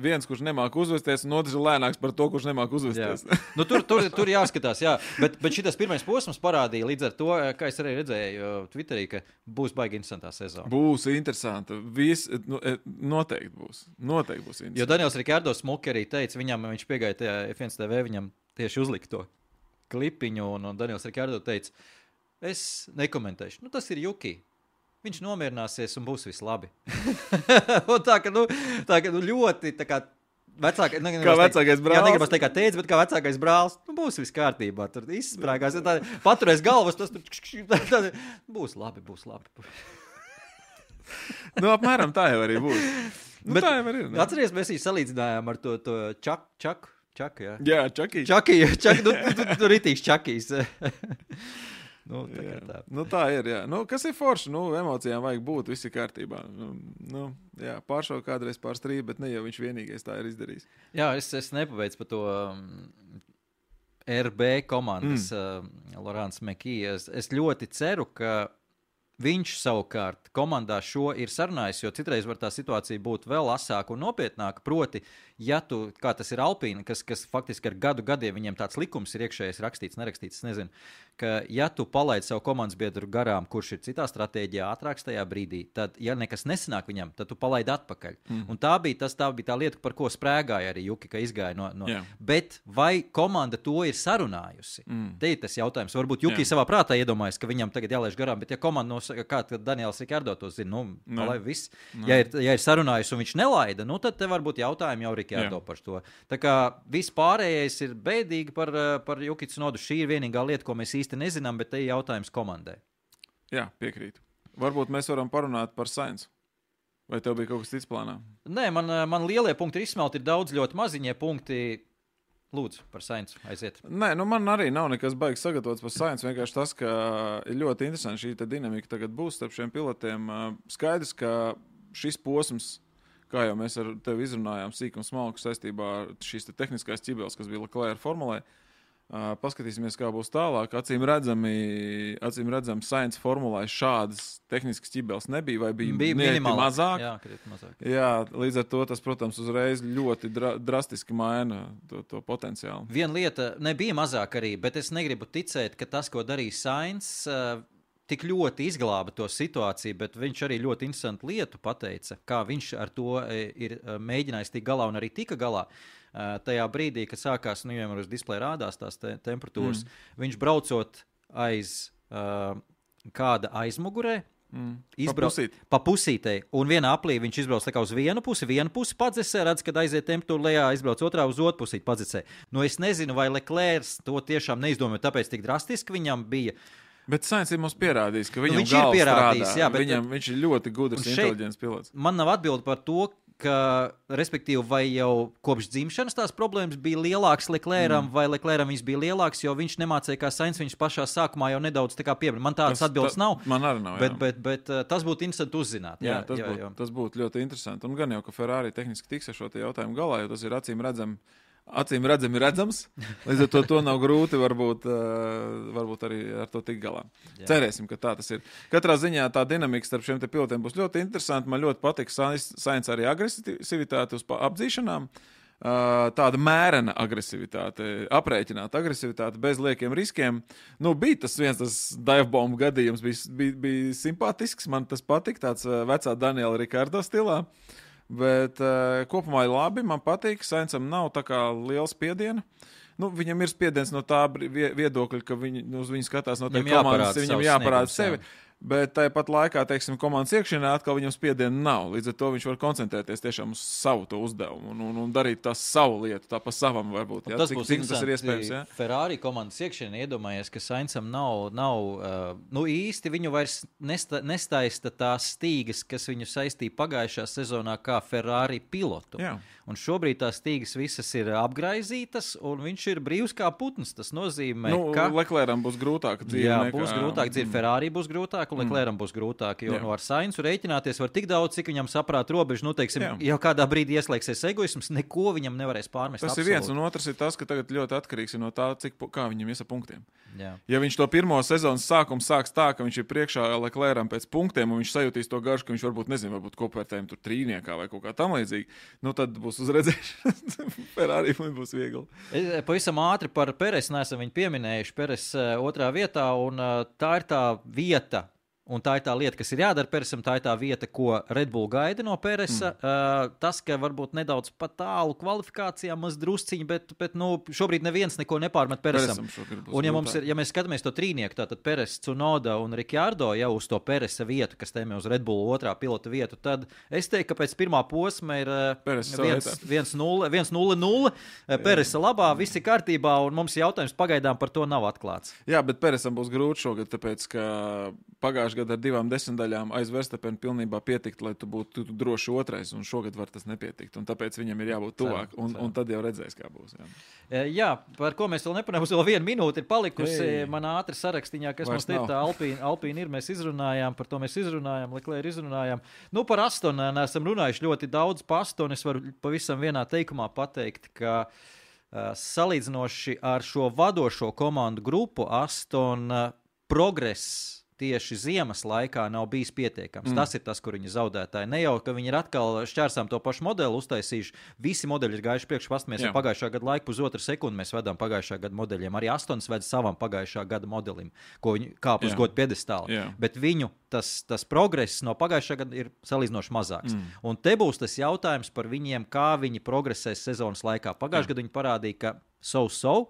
Viens, kurš nemāķi uzvesties, un otrs ir lēnāks par to, kurš nemāķi uzvesties. nu, tur, tur, tur jāskatās, jā. Bet, bet šis pirmais posms parādīja līdz ar to, kā es arī redzēju Twitterī, ka būs baigi interesantā sezona. Būs interesanti. Vis, nu, noteikti būs. Noteikti būs interesanti. Jo Daniels Rikārdo Smuki arī teica, viņam, viņš piegāja tajā F1 TV, viņam tieši uzlikt to klipiņu, un, un Daniels Rikārdo teica, es nekomentēšu. Nu, tas ir Juki viņš nomierināsies un būs viss labi. tā ka, nu, tā, ka nu, ļoti tā kā, Vecāka, nu, kā vecākais brālis. Jā, negribas teikt, kā teica, bet kā vecākais brālis. Nu, būs viss kārtībā. Tur izsprāgās. Ja paturēs galvas, tas tur tā, tā, būs labi. Būs labi. nu, apmēram tā jau arī būs. Nu, bet, tā jau arī ir. Ne? Atceries, mēs viņu salīdzinājām ar to, to čaku. Čak, čak, jā, jā čakīs. Čakī, čak, nu, tu, tu, tu ritīs čakīs. Nu, tā, tā. Nu, tā ir. Jā. Nu, kas ir forši? Nu, emocijām vajag būt, viss ir kārtībā. Nu, nu, jā, pāršaukt kādreiz pār strīdu, bet ne jau viņš vienīgais tā ir izdarījis. Jā, es, es nepabeidzu par to. Um, RB komandas mm. uh, Lorāns Mekijas. Es, es ļoti ceru, ka Viņš savukārt komandā šo ir sarunājis, jo citreiz var tā situācija būt vēl asāka un nopietnāka. Proti, ja tu, kā tas ir Alpīna, kas, kas faktiski ar gadu gadiem viņiem tāds likums ir iekšējais rakstīts, nerakstīts, nezinu, ka ja tu palaidi savu komandas biedru garām, kurš ir citā stratēģijā, ātrāks tajā brīdī, tad, ja nekas nesanāk viņam, tad tu palaidi atpakaļ. Mm. Un tā bija, tas, tā bija tā lieta, par ko sprēgāja arī Juki, ka izgāja no. no... Yeah. Bet vai komanda to ir sarunājusi? Mm. Te ir tas jautājums. Varbūt Juki yeah. savā prātā iedomājas, ka viņam tagad jālaiž garām, bet ja komanda no kā Daniels Rikārdo to zina, nu, no. lai viss. No. Ja ir, ja ir sarunājis un viņš nelaida, nu, tad te var būt jautājumi jau Rikārdo par to. Tā kā viss pārējais ir bēdīgi par, par Jukicu nodu. Šī ir vienīgā lieta, ko mēs īsti nezinām, bet te ir jautājums komandai. Jā, piekrītu. Varbūt mēs varam parunāt par Sainz. Vai tev bija kaut kas cits plānā? Nē, man, man lielie punkti ir izsmelti, ir daudz ļoti maziņie punkti. Lūdzu, par sainsu aiziet. Nē, nu man arī nav nekas baigs sagatavots par sainsu. Vienkārši tas, ka ir ļoti interesanti šī dinamika tagad būs starp šiem pilotiem. Skaidrs, ka šis posms, kā jau mēs ar tevi izrunājām, sīk un smalku saistībā ar šīs te tehniskās ķibeles, kas bija Leclerc formulē, uh, Paskatīsimies, kā būs tālāk. Acīm redzami, acīm redzami Science formulē šādas tehniskas ķibeles nebija, vai bija, bija minimāli mazāk. Jā, mazāk. Jā, līdz ar to tas, protams, uzreiz ļoti dra drastiski maina to, to potenciālu. Viena lieta nebija mazāk arī, bet es negribu ticēt, ka tas, ko darīja Science, uh, tik ļoti izglāba to situāciju, bet viņš arī ļoti interesantu lietu pateica, kā viņš ar to ir mēģinājis tikt galā un arī tika galā. Uh, tajā brīdī, kad sākās, nu, jau uz displeja rādās tās te temperatūras, mm. viņš braucot aiz uh, kāda aizmugurē. Mm. Izbrauc pa pusītei, un vienā aplī viņš izbrauc uz vienu pusi, vienu pusi padzesē, redz, kad aiziet temperatūra lejā, izbrauc otrā uz otru pusi padzesē. Nu, es nezinu, vai Leclerc to tiešām neizdomāja, tāpēc tik drastiski viņam bija. Bet Sainz ir mums pierādījis, ka nu, viņam nu, viņš ir pierādījis, strādā. jā, bet viņam, viņš ir ļoti gudrs, inteliģents pilots. Man nav atbildi par to, ka, respektīvi, vai jau kopš dzimšanas tās problēmas bija lielākas Leclercam, mm. vai Leclercam viņas bija lielākas, jo viņš nemācīja kā Sainz, viņš pašā sākumā jau nedaudz piebrīd. Man tādas atbildes tā, nav. Man arī nav. Jā. Bet, bet, bet uh, tas būtu interesanti uzzināt. Jā, jā, tas, jā, būtu, jā. tas būtu ļoti interesanti. Un gan jau, ka Ferrari tehniski tiks ar šo jautājumu galā, jo tas ir acīm redzams acīm redzami redzams. Līdz ar to, to nav grūti varbūt, uh, varbūt arī ar to tikt galā. Jā. Cerēsim, ka tā tas ir. Katrā ziņā tā dinamika starp šiem pilotiem būs ļoti interesanta. Man ļoti patīk Sainz arī agresivitāte uz apdzīšanām. Uh, tāda mērena agresivitāte, aprēķināta agresivitāte bez liekiem riskiem. Nu, bija tas viens tas divebombu gadījums, bija, bija, bija simpātisks. Man tas patika, tāds uh, vecā Daniela Rikārdo stilā. Uh, Bet uh, kopumā ir labi. Man patīk, Sainsam nav tā kā liela spiediena. Nu, viņam ir spiediens no tā viedokļa, ka viņi, nu, uz viņu skatās no tā komandas, viņam jāparāda sevi. Jā bet tāpat laikā, teiksim, komandas iekšienē atkal viņam spiediena nav. Līdz ar to viņš var koncentrēties tiešām uz savu uzdevumu un, un, un darīt tā savu lietu, tā pa savam varbūt. Jā, tas cik, būs cik tas ir iespējams. Jā? Ferrari komandas iekšienē iedomājies, ka Sainsam nav, nav uh, nu īsti viņu vairs nesta, nestaista tās stīgas, kas viņu saistīja pagājušā sezonā kā Ferrari pilotu. Jā. Un šobrīd tās stīgas visas ir apgaizītas, un viņš ir brīvs kā putns. Tas nozīmē, nu, ka Leclercam būs grūtāk dzīvot. Jā, nekā... būs grūtāk dzīvot. Ferrari būs grūtāk vieglāk, un Leklēram mm. būs grūtāk. Jo no ar Sainzu rēķināties var tik daudz, cik viņam saprāt robežu. Nu, teiksim, Jā. jau kādā brīdī ieslēgsies egoisms, neko viņam nevarēs pārmest. Tas absolūti. ir viens, un otrs ir tas, ka tagad ļoti atkarīgs no tā, cik, kā viņam iesa punktiem. Jā. Ja viņš to pirmo sezonas sākumu sāks tā, ka viņš ir priekšā Leklēram pēc punktiem, un viņš sajūtīs to garšu, ka viņš varbūt nezina, varbūt kopvērtējumi tur trīniekā vai kaut kā tam līdzīga, nu tad būs uzredzēšana. Ferrari būs viegli. Pavisam ātri par Peresu nesam viņu pieminējuši. Peres eh, otrā vietā, un tā ir tā vieta, Un tā ir tā lieta, kas ir jādara Persam. Tā ir tā vieta, ko Red Bull gaida no Peresa. Mm. Uh, tas, ka varbūt nedaudz pat tālu kvalifikācijā, maz drusciņi, bet, bet nu, šobrīd neviens neko nepārmet Peresam. Un, ja, ir, ja mēs skatāmies to trīnieku, tad Peres, Cunoda un Rikārdo jau uz to Peresa vietu, kas tēmē uz Red Bull otrā pilota vietu, tad es teiktu, ka pēc pirmā posma ir 1-0-0. Peresa labā, viss ir kārtībā, un mums jautājums pagaidām par to nav atklāts. Jā, bet Peresam būs grūti šogad, tāpēc ka pagājušajā gada ar divām desmitdaļām aiz Verstapenu pilnībā pietikt, lai tu būtu tu droši otrais, un šogad var tas nepietikt. Tāpēc viņam ir jābūt tuvāk, un, un tad jau redzēs, kā būs. Jā, e, jā par ko mēs vēl nepanākam, vēl viena minūte ir palikusi Ei. manā ātri sarakstiņā, kas Vairs mums ir tā Alpīna, Alpīna ir. Mēs izrunājām, par to mēs izrunājām, Leklēri izrunājām. Nu, par Astonu esam runājuši ļoti daudz par Astonu. Es varu pavisam vienā teikumā pateikt, ka uh, salīdzinoši ar šo vadošo komandu grupu Aston uh, progress tieši ziemas laikā nav bijis pietiekams. Mm. Tas ir tas, kur viņi zaudētāji. Ne jau, ka viņi ir atkal šķērsām to pašu modeli uztaisījuši. Visi modeļi ir gājuši priekšā. Paskatāmies, pagājušā gada laiku pusotru sekundi mēs vedām pagājušā gada modeļiem. Arī astoņas ved savam pagājušā gada modelim, ko viņi kāp uz godu piedestālu. Bet viņu tas, tas progress no pagājušā gada ir salīdzinoši mazāks. Mm. Un te būs tas jautājums par viņiem, kā viņi progresēs sezonas laikā. Pagājušajā gadā viņi parādīja, ka so-so.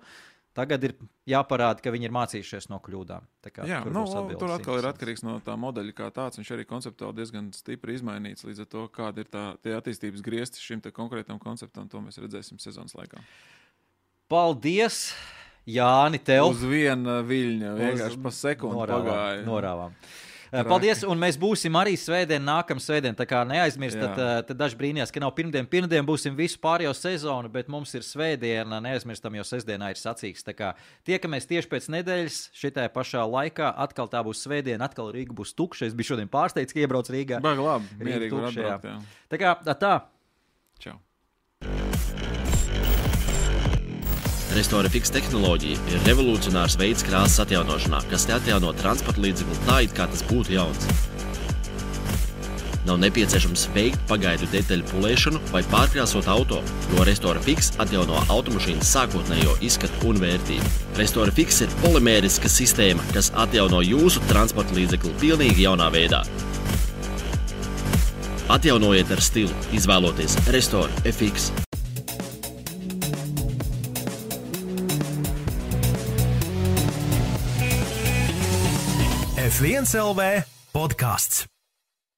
Tagad ir jāparāda, ka viņi ir mācījušies no kļūdām. Kā, Jā, tur, nu, tur atkal ir atkarīgs no tā modeļa kā tāds. Viņš arī konceptuāli diezgan stipri izmainīts. Līdz ar to, kāda ir tā attīstības griezti šim konkrētam konceptam, to mēs redzēsim sezonas laikā. Paldies! Jāni, tev! Uz viena viļņa vienkārši pa sekundi norāvām, pagāja. Norāvām. Paldies, un mēs būsim arī svētdien, nākamā svētdien. Tā kā neaizmirstiet, tad, tad daži brīnījās, ka nav pirmdien, pirmdien būsim visu pārējo sezonu, bet mums ir svētdiena, neaizmirstam, jo sestdienā ir sacīks. Tā kā tiekamies tieši pēc nedēļas, šitajā pašā laikā, atkal tā būs svētdiena, atkal Rīga būs tukša. Es biju šodien pārsteigts, ka iebrauc Rīgā. Baigi labi, mierīgi var atbraukt. Jā. Tā kā tā. Restore Fix tehnoloģija ir revolucionārs veids krāsas atjaunošanā, kas atjauno transporta līdzekli tā, it kā tas būtu jauns. Nav nepieciešams veikt pagaidu detaļu pulēšanu vai pārkrāsot auto, jo Restore Fix atjauno automašīnas sākotnējo izskatu un vērtību. Restore Fix ir polimēriska sistēma, kas atjauno jūsu transporta līdzekli pilnīgi jaunā veidā. Atjaunojiet ar stilu, izvēloties Restore FX. F1 LV podkāsts.